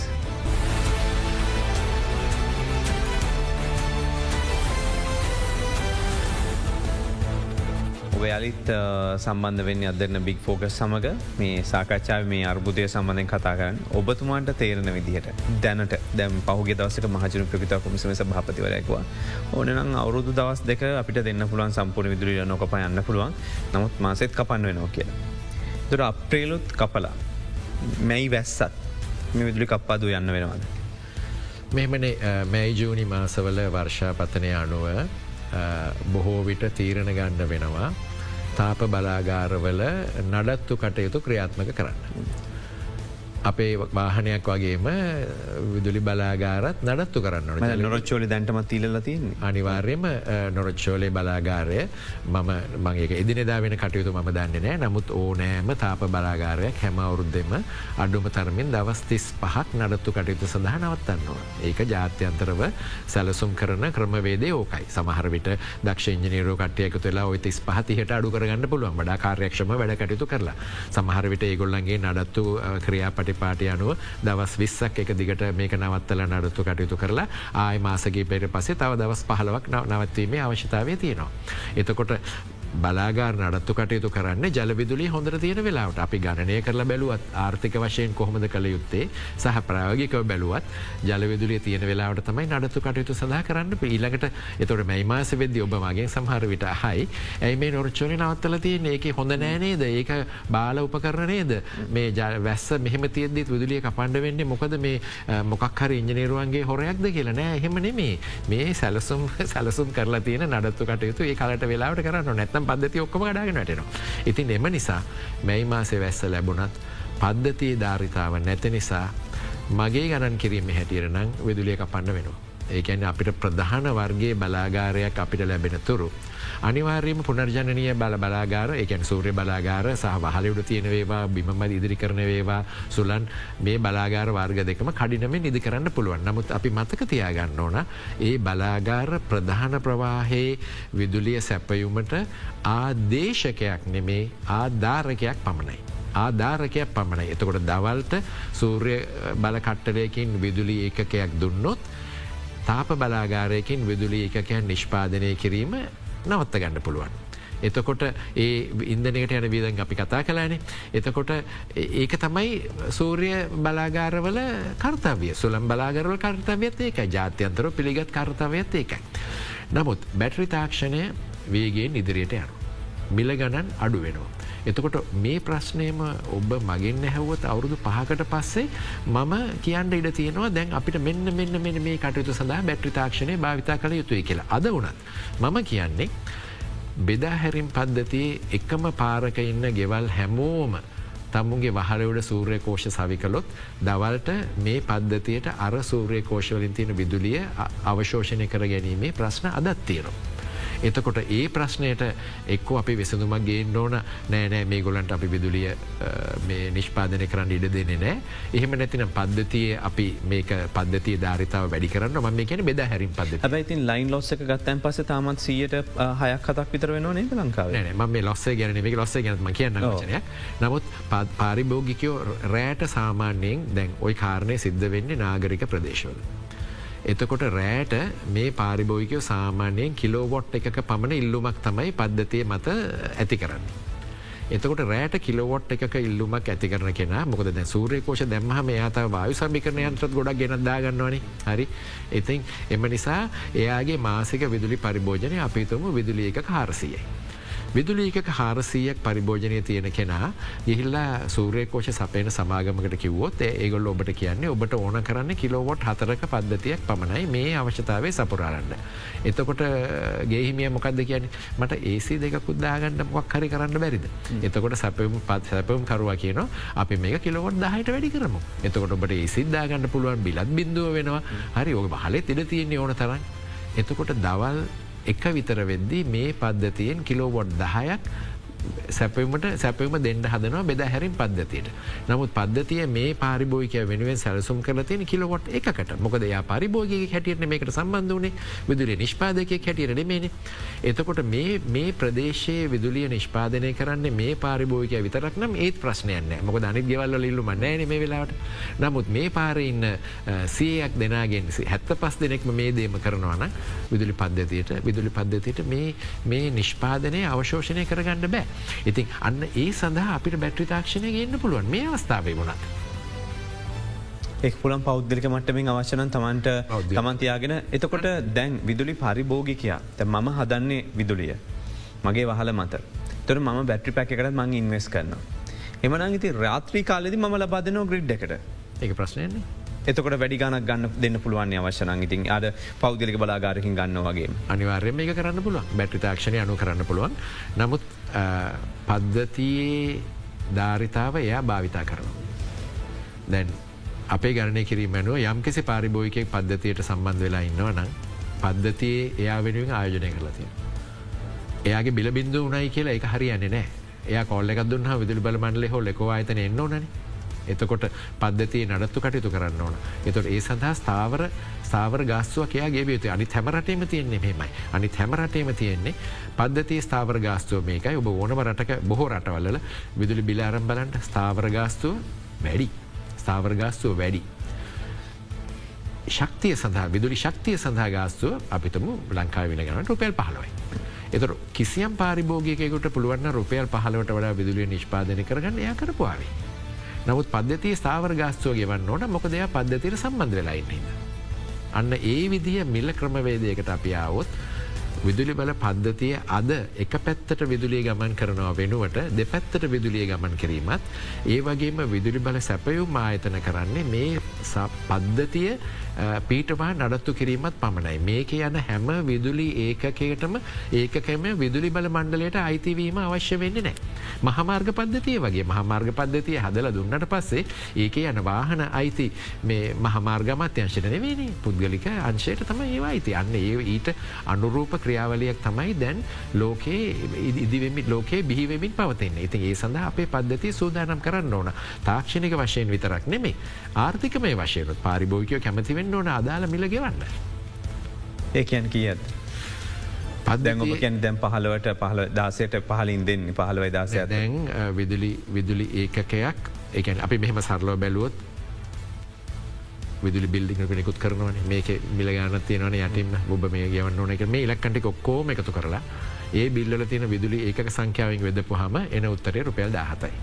ඔයාලිත් සම්බන්ධ වෙන්න අදන්න බික් ෆෝකස් සමඟ මේ සාකච්ඡාව මේ අර්බුදය සම්බඳධෙන් කතා කරන්න ඔබතුමාන්ට තේරණ විදිහට දැනට දැම් පහුගේ දවසක මහජන ප්‍රිතා කොමිසම භාපතිවරයකවා ඕනනම් අවුරුදු දවස් දෙක අපිට දෙන්න පුළුවන් සම්පූර්ණ විදුලිය නොකප යන්න පුළුවන් නමුත් මාසෙත් කපන්න වෙනවා කියලා. දුර අප්‍රේලුත් කපලා මැයි වැස්සත් මේ විදුලි කප්පාදු යන්න වෙනවාද. මෙමන මැයි ජූනි මාසවල වර්ෂාපතනය අනුව බොහෝ විට තීරණ ගණ්ඩ වෙනවා තාප බලාගාරවල නඩත්තු කටයුතු ක්‍රියාත්මක කරන්න. අපේ වාහනයක් වගේම විදුලි බලාගාරත් නඩත්තු කරන්න නොරච්චෝලි දැන්ටමත් තිීලලති අනිවාර්යම නොරච්චෝලේ බලාගාරය මම මගේ එදිනෙදා වෙන කටයුතු ම දන්න නෑ නමුත් ඕනෑම තාප බලාගාරයක් හැම අවුරුද්ධෙම අඩුම තරමින් දවස් තිස් පහක් නඩත්තු කටයුතු සඳහ නවත්තන්නවා. ඒක ජාත්‍යන්තරව සැලසුම් කරන ක්‍රමවේදේ ඕකයි. සමහර විට දක්ෂ ඉජනීරෝ කටයක තුලා ඔය තිස් පහතිහට අඩු කරගන්න පුළුවන්. වඩා කාර්යක්ෂම වැඩ කටයුතු කරලා. සමහර විට ඒගොල්ලන්ගේ නඩත්තු ක්‍රියාපට පටිපාටි අනුව දවස් විස්සක් එක දිගට මේක නවත්තල නඩත්තු කටයුතු කරලා ආය මාසගේ පෙර පසේ තව දවස් පහලවක් නවත්වීමේ අවශ්‍යතාවය තියෙනවා. එතකොට බලාගාර නඩත්තු කටයුතු කරන්න ජලවිදුලි හොඳර තියෙන වෙලාවට. අපි ගණනය කරලා බැලුවත් ආර්ථික වශයෙන් කොහොමද කළ යුත්තේ? සහ ප්‍රාවගික බැලුවත් ජලවිදුලිය තියෙන වෙලාවට තමයි නඩත්තු කටයුතු සඳහා කරන්න. ඊළඟට එතොට මයිමාස වෙද්දි ඔබමගේ සහර විට හයි ඇයි මේ නොරච්චෝලි නවත්තල තියන ඒක හොඳ නෑනේද ඒක බාල උපකරනේද මේ වැස්ස මෙහම තියද්දිත් විදුලිය කපන්ඩ වෙන්නේ මොකද මේ මොකක්හර ඉංජනේරුවන්ගේ හොරයක්ද කියලා? නෑ එහෙම නෙමේ. මේ සැලසුම් සැලසුම් කරලා තියෙන නඩත්තු කටයුතු ඒ කලට වෙලාවට කරන්න නැත්ත නැත්නම් පද්ධති ඔක්කොම ගඩාගෙනටනවා. ඉතින් එම නිසා මැයි මාසේ වැස්ස ලැබුණත් පද්ධතියේ ධාරිතාව නැත නිසා මගේ ගණන් කිරීම හැටියරනම් විදුලිය කපන්න වෙනවා. ඒකැන අපිට ප්‍රධාන වර්ගේ බලාගාරයක් අපිට ලැබෙන තුරු. අනිවාර්යම පුනර්ජනනය බල බලාගාර එකන් සූරය බලාගාර සහ වහලුඩ තියෙන වේවා බිමම ඉදිරි කරන වේවා සුලන් මේ බලාගාර වර්ග දෙකම කඩිනම නිදි කරන්න පුළුවන් නමුත් අපි මතක තියාගන්න ඕන ඒ බලාගාර ප්‍රධාන ප්‍රවාහයේ විදුලිය සැපයුමට ආදේශකයක් නෙමේ ආධාරකයක් පමණයි. ආධාරකයක් පමණයි. එතකොට දවල්ට සූර්ය බලකට්ටලයකින් විදුලි ඒකකයක් දුන්නොත් තාප බලාගාරයකින් විදුලි එකකයන් නිෂ්පාදනය කිරීම නවත්ත ගන්න පුළුවන්. එතකොට ඒ ඉන්දනයට යන වීදන් අපි කතා කලානේ. එතකොට ඒක තමයි සූරිය බලාගාරවල කර්තාවිය සුළම් බලාගරවල කර්තාවයත් ඒක ජාත්‍යන්තර පිළිගත් කර්තාවයත් ඒකයි. නමුත් බැටරි තාක්ෂණය වේගෙන් ඉදිරියට යනු. මිල ගණන් අඩු වෙනවා. එතකොට මේ ප්‍රශ්නයම ඔබ මගෙන් නැහැවුවත් අවුරුදු පහකට පස්සේ මම කියන්න ඉඩ තියෙනවා දැන් අපිට මෙන්න මෙන්න මෙන්න මේ කටයුතු සඳහා බැට්‍රි තාක්ෂණය භාවිතා කළ යුතුයි කියලා අද වනත්. මම කියන්නේ බෙදාහැරිම් පද්ධතියේ එකම පාරක ඉන්න ගෙවල් හැමෝම තමුන්ගේ වහලවට සූරය කෝෂ සවිකලොත් දවල්ට මේ පද්ධතියට අර සූරය කෝෂවලින් තියෙන විදුලිය අවශෝෂණය කර ගැනීමේ ප්‍රශ්න අදත් තියෙනවා. එතකොට ඒ ප්‍රශ්නයට එක්කෝ අපි වෙසඳුමක් ගේන්න ඕන. නෑනෑ මේ ගොලන්ට අපි විදුලිය මේ නිෂ්පාදනය කරන්න ඉඩ දෙන්නේ නෑ. එහෙම නැතින පද්ධතිය අපි මේක පද්ධතිය ධාරිතාව වැඩි කරන්න ම මේ කියන බෙද හැරින් පද ඇයිතින් ලයින් ලොස්සක ගත්තන් පස තාමත් සියට හයක් කතක් විතර වෙන නේ ලංකාව ම මේ ලොස්සේ ගැන මේ ලොස්සේ ගැනම කියන්න චනය නමුත් පාරිභෝගිකයෝ රෑට සාමාන්‍යයෙන් දැන් ඔයි කාරණය සිද්ධ වෙන්නේ නාගරික ප්‍රදේශවල. එතකොට රෑට මේ පාරිභෝයිකයෝ සාමාන්‍යයෙන් කිලෝවොට් එකක පමණ ඉල්ලුමක් තමයි පද්ධතිය මත ඇති කරන්න. එතකොට රෑට කිලවොට් එක ඉල්ලුමක් ඇති කරන කෙන මොකද දැ සූරයකෝෂ දැම්හම යාතාව වායු සමිකරන යන්ත්‍රත් ගොඩක් ගෙනදාගන්නවන හරි ඉතින් එම නිසා එයාගේ මාසික විදුලි පරිභෝජනය අපිතුම විදුලිය එක කාරසියයි. විදුලීක හාරසීයක් පරිභෝජනය තියෙන කෙනා ගිහිල්ලා සූරයකෝෂ සපයන සමාගමකට කිව්වොත් ඒගොල් ඔබට කියන්නේ ඔබට ඕන කරන්න කිලෝවොට් හතරක පද්ධතියක් පමණයි මේ අවශ්‍යතාවේ සපුරාරන්න. එතකොට ගේහිමිය මොකක්ද කියන්න මට ඒසි දෙක කුද්දාගන්න මොක් හරි කරන්න බැරිද. එතකොට සැපම පත් සැපම් කරුවා කියන අපි මේ කිලොවොත් දහයට වැඩි කරම එතකොට ඔබට ඒ සිද්ධාගන්න පුළුවන් බිලත් බිඳුව වෙනවා හරි ඕක හලෙ තිර තියෙන්නේ ඕන තරන්. එතකොට දවල් එක විතර වෙද්දී මේ පද්ධතියෙන් කිලෝවොඩ් දහයක් සැපීමට සැපීම දෙන්න හදනවා බෙද හැරින් පද්ධතියට. නමුත් පද්ධතිය මේ පාරිබෝික වෙනුවෙන් සැලසුම් කල තියෙන කිලොවොට් එකකට මොකද යා පරිභෝගගේ හැටියට මේකට සම්බන්ධ වනේ විදුලිය නිෂ්පාදකය හැටියට නෙමේන. එතකොට මේ ප්‍රදේශයේ විදුලිය නිෂ්පාදනය කරන්න මේ පාරිභෝගය විතරක් නම් ඒත් ප්‍රශ්නයන්න මොක අනි ගෙවල්ල ලිල්ලු මන්නෑන මේ වෙලාවට. නමුත් මේ පාරඉන්න සියයක් දෙනාගෙන් හැත්ත පස් දෙනෙක්ම මේ දේම කරනවාන විදුලි පද්ධතියට විදුලි පද්ධතියට මේ නිෂ්පාදනය අවශෝෂණය කරගන්න බෑ. ඉතින් අන්න ඒ සඳහා අපිට බැට්‍රි තාක්ෂණය ගන්න පුළුවන් මේ අවස්ථාවේ වුණත්. එක් පුළන් පෞද්ගලික මට්ටමින් අවශ්‍යනන් තමන්ට තමන්තියාගෙන එතකොට දැන් විදුලි පරිභෝගිකයා ත මම හදන්නේ විදුලිය. මගේ වහල මත. තොර මම බැට්‍රි පැක එකට මං ඉන්වස් කරන්න. එමන ඉති රාත්‍රී කාලෙදි ම ලබාදනෝ ග්‍රිඩ් එකට ඒ ප්‍රශ්නයන්නේ. එතකොට වැඩිගනක් ගන්න දෙන්න පුළුවන් අවශ්‍යන ඉතින් අද පෞද්ගලික බලාගාරකින් ගන්න වගේ. අනිවාර්යම එක කරන්න පුළුවන්. බැට්‍රි තාක්ෂණය අනු කරන්න පුළුවන්. නමුත් පද්ධතියේ ධාරිතාව එයා භාවිතා කරනවා. දැන් අපේ ගණනය කිරීමනුව යම්කිසි පාරිභෝයිකෙක් පද්ධතියට සම්බන්ධ වෙලා ඉන්නවා නම් පද්ධතියේ එයා වෙනුවෙන් ආයෝජනය කරලතිය. එයාගේ බිල බිඳු වනයි කියලා එක හරි යන්නේ නෑ එය කොල්ල එකක් දුන්න විදුලි බල මණ්ඩලෙ හොල්ල එකවායතන එන්න ඕනනේ. එතකොට පද්ධතිය නඩත්තු කටයුතු කරන්න ඕන. එතොට ඒ සඳහා ස්ථාවර ස්ථාවර ගස්සුව කියයාගේ යුතු අනි හැමරටේම තියෙන්නේ මෙමයි. අනි හැමරටේම තියෙන්නේ පද්ධති ස්ථාවර ගාස්තුව මේකයි ඔබ ඕනම රටක බොහෝ රටවල්ල විදුලි බිලාරම් බලන්ට ස්ථාවර ගාස්තුව වැඩි. ස්ථාවර ගාස්තුව වැඩි. ශක්තිය සඳහා විදුලි ශක්තිය සඳහා ගාස්තුව අපිතම ලංකා වෙන ගනට රුපෙල් පහලොයි. එතර කිසියම් පාරිභෝගයකට පුළුවන් රුපයල් පහලවට වඩා විදුලිය නිෂ්පාදනය කරගන්න එය කරපුවාවේ. නමුත් පද්ධති ස්ථාවර ගාස්තුව ගෙවන්න ඕට මොක දෙයක් පද්ධතිර සම්බන්ධ වෙලායින්නන්න. අන්න ඒ විදිහ මිල්ල ක්‍රමවේදයකට අපි ආවොත් විදුලි බල පද්ධතිය අද එක පැත්තට විදුලිය ගමන් කරනවා වෙනුවට දෙපැත්තට විදුලිය ගමන් කිරීමත් ඒ වගේම විදුලි බල සැපයුම් ආයතන කරන්නේ මේ පද්ධතිය පීටවා නඩත්තු කිරීමත් පමණයි. මේක යන හැම විදුලි ඒකකයටම ඒකකම විදුලි බල මණ්ඩලයට අයිතිවීම අවශ්‍ය වෙන්නේ නෑ. මහමාර්ග පද්ධතිය වගේ මහමාර්ග පද්ධතිය හදල දුන්නට පස්සේ ඒක යන වාහන අයිති මේ මහමාර්ගමත්‍යංශන නෙවෙනේ පුද්ගලික අංශයට තම ඒවා අයිති අන්න ඒ ඊට අනුරූප ක්‍රියාවලියක් තමයි දැන් ලෝකයේ ඉදිවෙමි ලෝකයේ බිහිවෙමින් පවතින්න ඉතින් ඒ සඳහා අපේ පද්ධති සූදානම් කරන්න ඕන තාක්ෂණික වශයෙන් විතරක් නෙමේ ආර්ථික මේ වශයනුත් පාරිභෝගකයෝ කැමතිවෙන්න ඕන අදාළ මිල ගෙවන්න. ඒ කියන් කියත්. පදැන් ඔබ කියැන් දැම් පහලවට පහල දාසයට පහලින් දෙන්න පහලවයි දාසය දැන් විදුලි විදුලි ඒකකයක් එකන් අපි මෙහෙම සරලෝ බැලුවොත් විදුලි බිල්ඩික කෙනෙකුත් කරනවන. මේක මිලගාන තියෙනවන යටින් ඔබ මේ ගවන්න ඕන එක මේ ඉලක්කටි ඔක්කෝම එකතු කරලා ඒ බිල්ල තියෙන විදුලි ඒක සංඛ්‍යාවෙන් වෙදපු හම එන උත්තරය රුපියල් දාහතයි.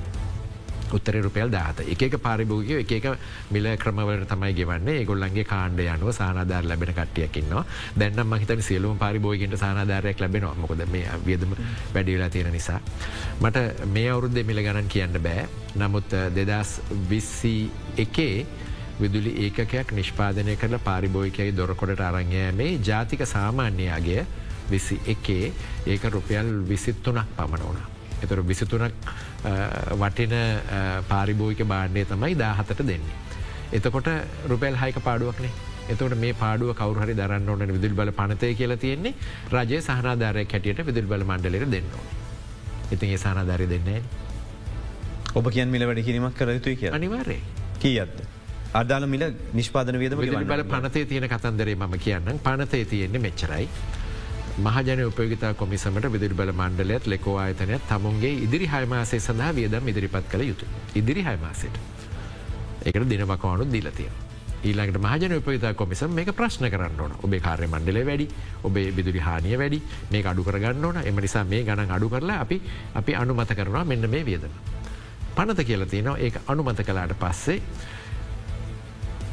උත්තර රුපියල් දාත එක පාරිභෝගය එක මිල ක්‍රමවලට තමයි ගෙවන්නේ. ගොල්ලන්ගේ කාණ්ඩ යනුව සානාධාර ලැබෙන කට්ටියකින්නවා දැන්නම් මහිතන සියලුම් පරිභෝගට සානාධාරයක් ලැබෙනවා. මොකද මේ වියදම වැඩිවෙලා තියෙන නිසා. මට මේ අවුරුද්ධ මිල ගණන් කියන්න බෑ. නමුත් දෙදස් විස්සී එකේ විදුලි ඒකකයක් නිෂ්පාදනය කරල පාරිභෝයිකයි දොරකොඩට අරංයෑමේ ජාතික සාමාන්‍යයාගේ විසි එකේ ඒක රුපියල් විසිත්තුනක් පමණ වුණා. එතුර විසිතුනක් වටින පාරිභෝයික බාණ්ඩය තමයි දාහතට දෙන්නේ. එතකොට රුපැල් හයික පාඩුවක්නේ එතවට මේ පාඩුව කවරුහරි දරන්න ඕන විදුල් බල පනතය කියලා තියෙන්නේ රජය සහනාධාරය කැටියට විදුල් බල මණ්ඩලට දෙන්න. ඉතින් ඒ සහනාධාරය දෙන්නේ. ඔබ කියන් මිල වැඩ කිරීමක් කර යුතුයි කිය අනිවාරය කියද. අදාල මිල නිෂ්පාදන වේද බල පනතේ තියෙන කතන්දරේ මම කියන්න පනතේ තියෙන්නේ මෙච්චරයි. මහජන උපයගතා කොමිසමට විදිරි බල මණ්ඩලයත් ලෙකෝ ආයතනයක් තමුන්ගේ ඉදිරි හයමාසේ සඳහා වියදම් ඉදිරිපත් කළ යුතු. ඉදිරි හයමාසයට. එකට දිනවකවානු දීලතිය. ඊළඟට මහජන උපයතා කොමිසම් මේ ප්‍රශ්න කරන්න ඕන ඔබේ කාර්ය මණ්ඩලේ වැඩි ඔබේ බිදුරි හානිය වැඩි මේ අඩු කරගන්න ඕන එම නිසා මේ ගණන් අඩු කරලා අපි අපි අනුමත කරනවා මෙන්න මේ වියදම. පනත කියලතිනවා ඒ අනුමත කලාට පස්සේ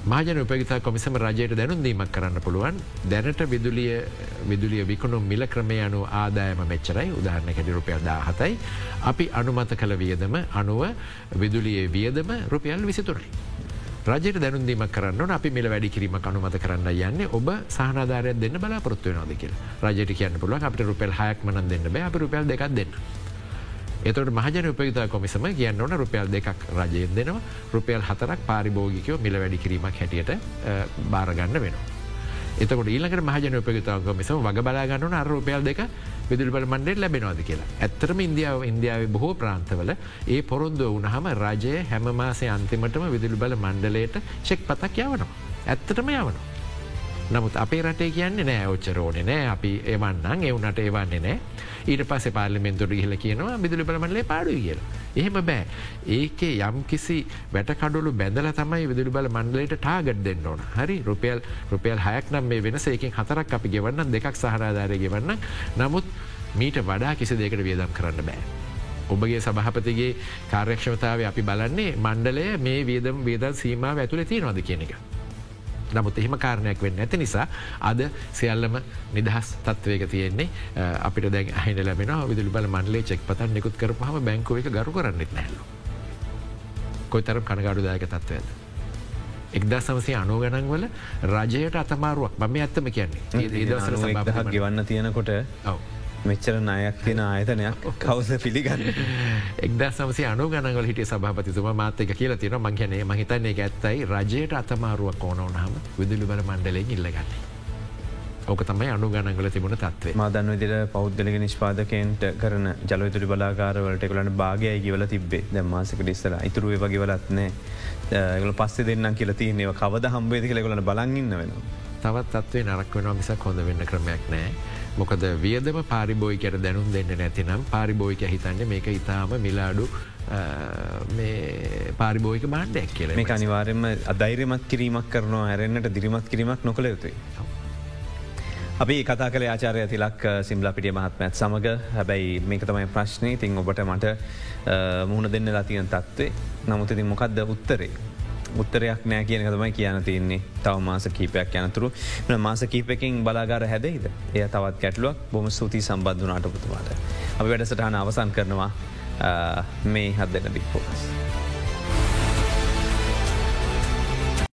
මහජන උපගතා කොමිසම රජයට දැනුම් දීමක් කරන්න පුළුවන්. දැනට විදුලිය විදුලිය විකුණු මිල ක්‍රමය අනු ආදායම මෙච්චරයි. උදාහරණ කැඩි රුපියල් දාහතයි අපි අනුමත කළ වියදම අනුව විදුලියේ වියදම රුපියල් විසිතුරයි. රජයට දැනුන්දීම කරන්න අපි මිල වැඩි කිරීම අනුමත කරන්න යන්නේ ඔබ සහනාධාරය දෙන්න බලාපොරත්තුව නොද කියල. රජයට කියන්න පුළුවන් අපට රුපෙල් හයක් මන දෙන්න බෑ. අප රුපියල් දෙකක් දෙන්න. එතට මහජන උපයුතා කොමිසම කියන්න ඕන රුපියල් දෙකක් රජයෙන් දෙනවා රුපියල් හතරක් පාරිභෝගිකයෝ මිල වැඩි කිරීමක් හැටියට බාරගන්න වෙනවා. එතකට ඊලකට මහජන උපයුතා කොමිසම වග බලාගන්නන අර රුපියල් දෙක විදුල්බල මණ්ඩෙල් ලැබෙනවාද කියලා. ඇත්තරම ඉන්දියාව ඉන්දියාව බොහෝ ප්‍රාන්තවල ඒ පොරොන්දුව වනහම රජය හැම මාසේ අන්තිමටම විදුලි බල මණ්ඩලයට ශෙක් පතක් යවනවා. ඇත්තටම යවනවා. නමුත් අපේ රටේ කියන්නේ නෑ ඔච්චරෝන නෑ අපි එවන්නම් එවුනට එවන්නේ නෑ ඊට පස පාලිමෙන්තුර ඉහල කියනවා බිදුලි බලමන්ලේ පාඩු කියල. එහෙම බෑ ඒකේ යම් කිසි වැටකඩුලු බැඳල තමයි විදුලි බල මණ්ඩලට ටාගට දෙන්න ඕන හරි රුපියල් රුපියල් හයක් නම් මේ වෙනස ඒකින් හතරක් අපි ගෙවන්න දෙකක් සහරාධාරය ගෙවන්න නමුත් මීට වඩා කිසි දෙකට වියදම් කරන්න බෑ. ඔබගේ සභහපතිගේ කාර්යක්ෂමතාව අපි බලන්නේ මණ්ඩලය මේ වේදම් වේදල් සීමාව ඇතුළ තියෙනවාද කියන එක. නමුත් එහෙම කාරණයක් වෙන්න ඇති නිසා අද සියල්ලම නිදහස් තත්වයක තියෙන්නේ. අපිට දැන් අහින ලැබෙන විදුලි බල මන්ලේ චෙක් පතන් නිකුත් කරපහම බැංකුව එක ගරු කරන්නෙත් නැල්ල. කොයි තරම් කනගඩුදායක තත්වයද. එක්දා සමසේ අනෝ ගණන්වල රජයට අතමාරුවක්. මම ඇත්තම කියන්නේ. ඒ දවසර ගවන්න තියෙනකොට මෙච්චර නයක් තියෙන ආයතනයක් කවස පිළිගන්න. එක්ද සමසේ අනු ගනගල හිට සභපතිතුම මාතක කියලා තියෙන මංහනේ මහිතන්නේ ඇත්තයි රජයට අතමාරුවක් ඕනවනහම විදුලි බල මණ්ඩලෙන් ඉල්ලගන්නේ. ඕක තමයි අනු ගණගල තිබුණ තත්වේ මාදන්න විදිර පෞද්ගලික නිෂ්පාදකන්ට කරන ජලවිතුරි බලාකාරවලට එකලන්න භාගය ගවල තිබේ ද මාසක ඩිස්සර ඉතුරුව වගවලත්නෑ ගල පස්සේ දෙන්නම් කියල තියන්නේ කවද හම්බේදි කළගලන බලගන්න වෙනවා. තවත් තත්වේ නරක් වෙනවා මිසක් හොඳ වෙන්න ක්‍රමයක් නෑ. මොකද වියදම පාරිබෝයිකට දැනුම් දෙන්න නැතිනම් පාරිබෝයික හිතන්න මේක ඉතාම මිලාඩු පාරිබෝයික බාණ්ඩයක් කියල මේ අනිවාරෙන්ම අදෛරමත් කිරීමක් කරනවා හැරෙන්න්නට දිරිමත් කිරීමක් නොකළ යුතුයි. අපි කතා කළ ආචාරය තිලක් සිම්ලා පිටිය මහත්මඇත් සමඟ හැබැයි මේක තමයි ප්‍රශ්නය තින් ඔබට මට මුහුණ දෙන්න ලතියන් තත්වේ නමුතිතින් මොකක්ද උත්තරේ උත්තරයක් නෑ කියන තමයි කියන්න තියන්නේ තව මාස කීපයක් යනතුරු මාස කීපකින් බලාගාර හැදයිද එය තවත් කැටලුවක් බොම සූති සම්බන්ධනාට පුතුමාට. අපි වැඩසටහන අවසන් කරනවා මේ හදදන බික්පෝස්.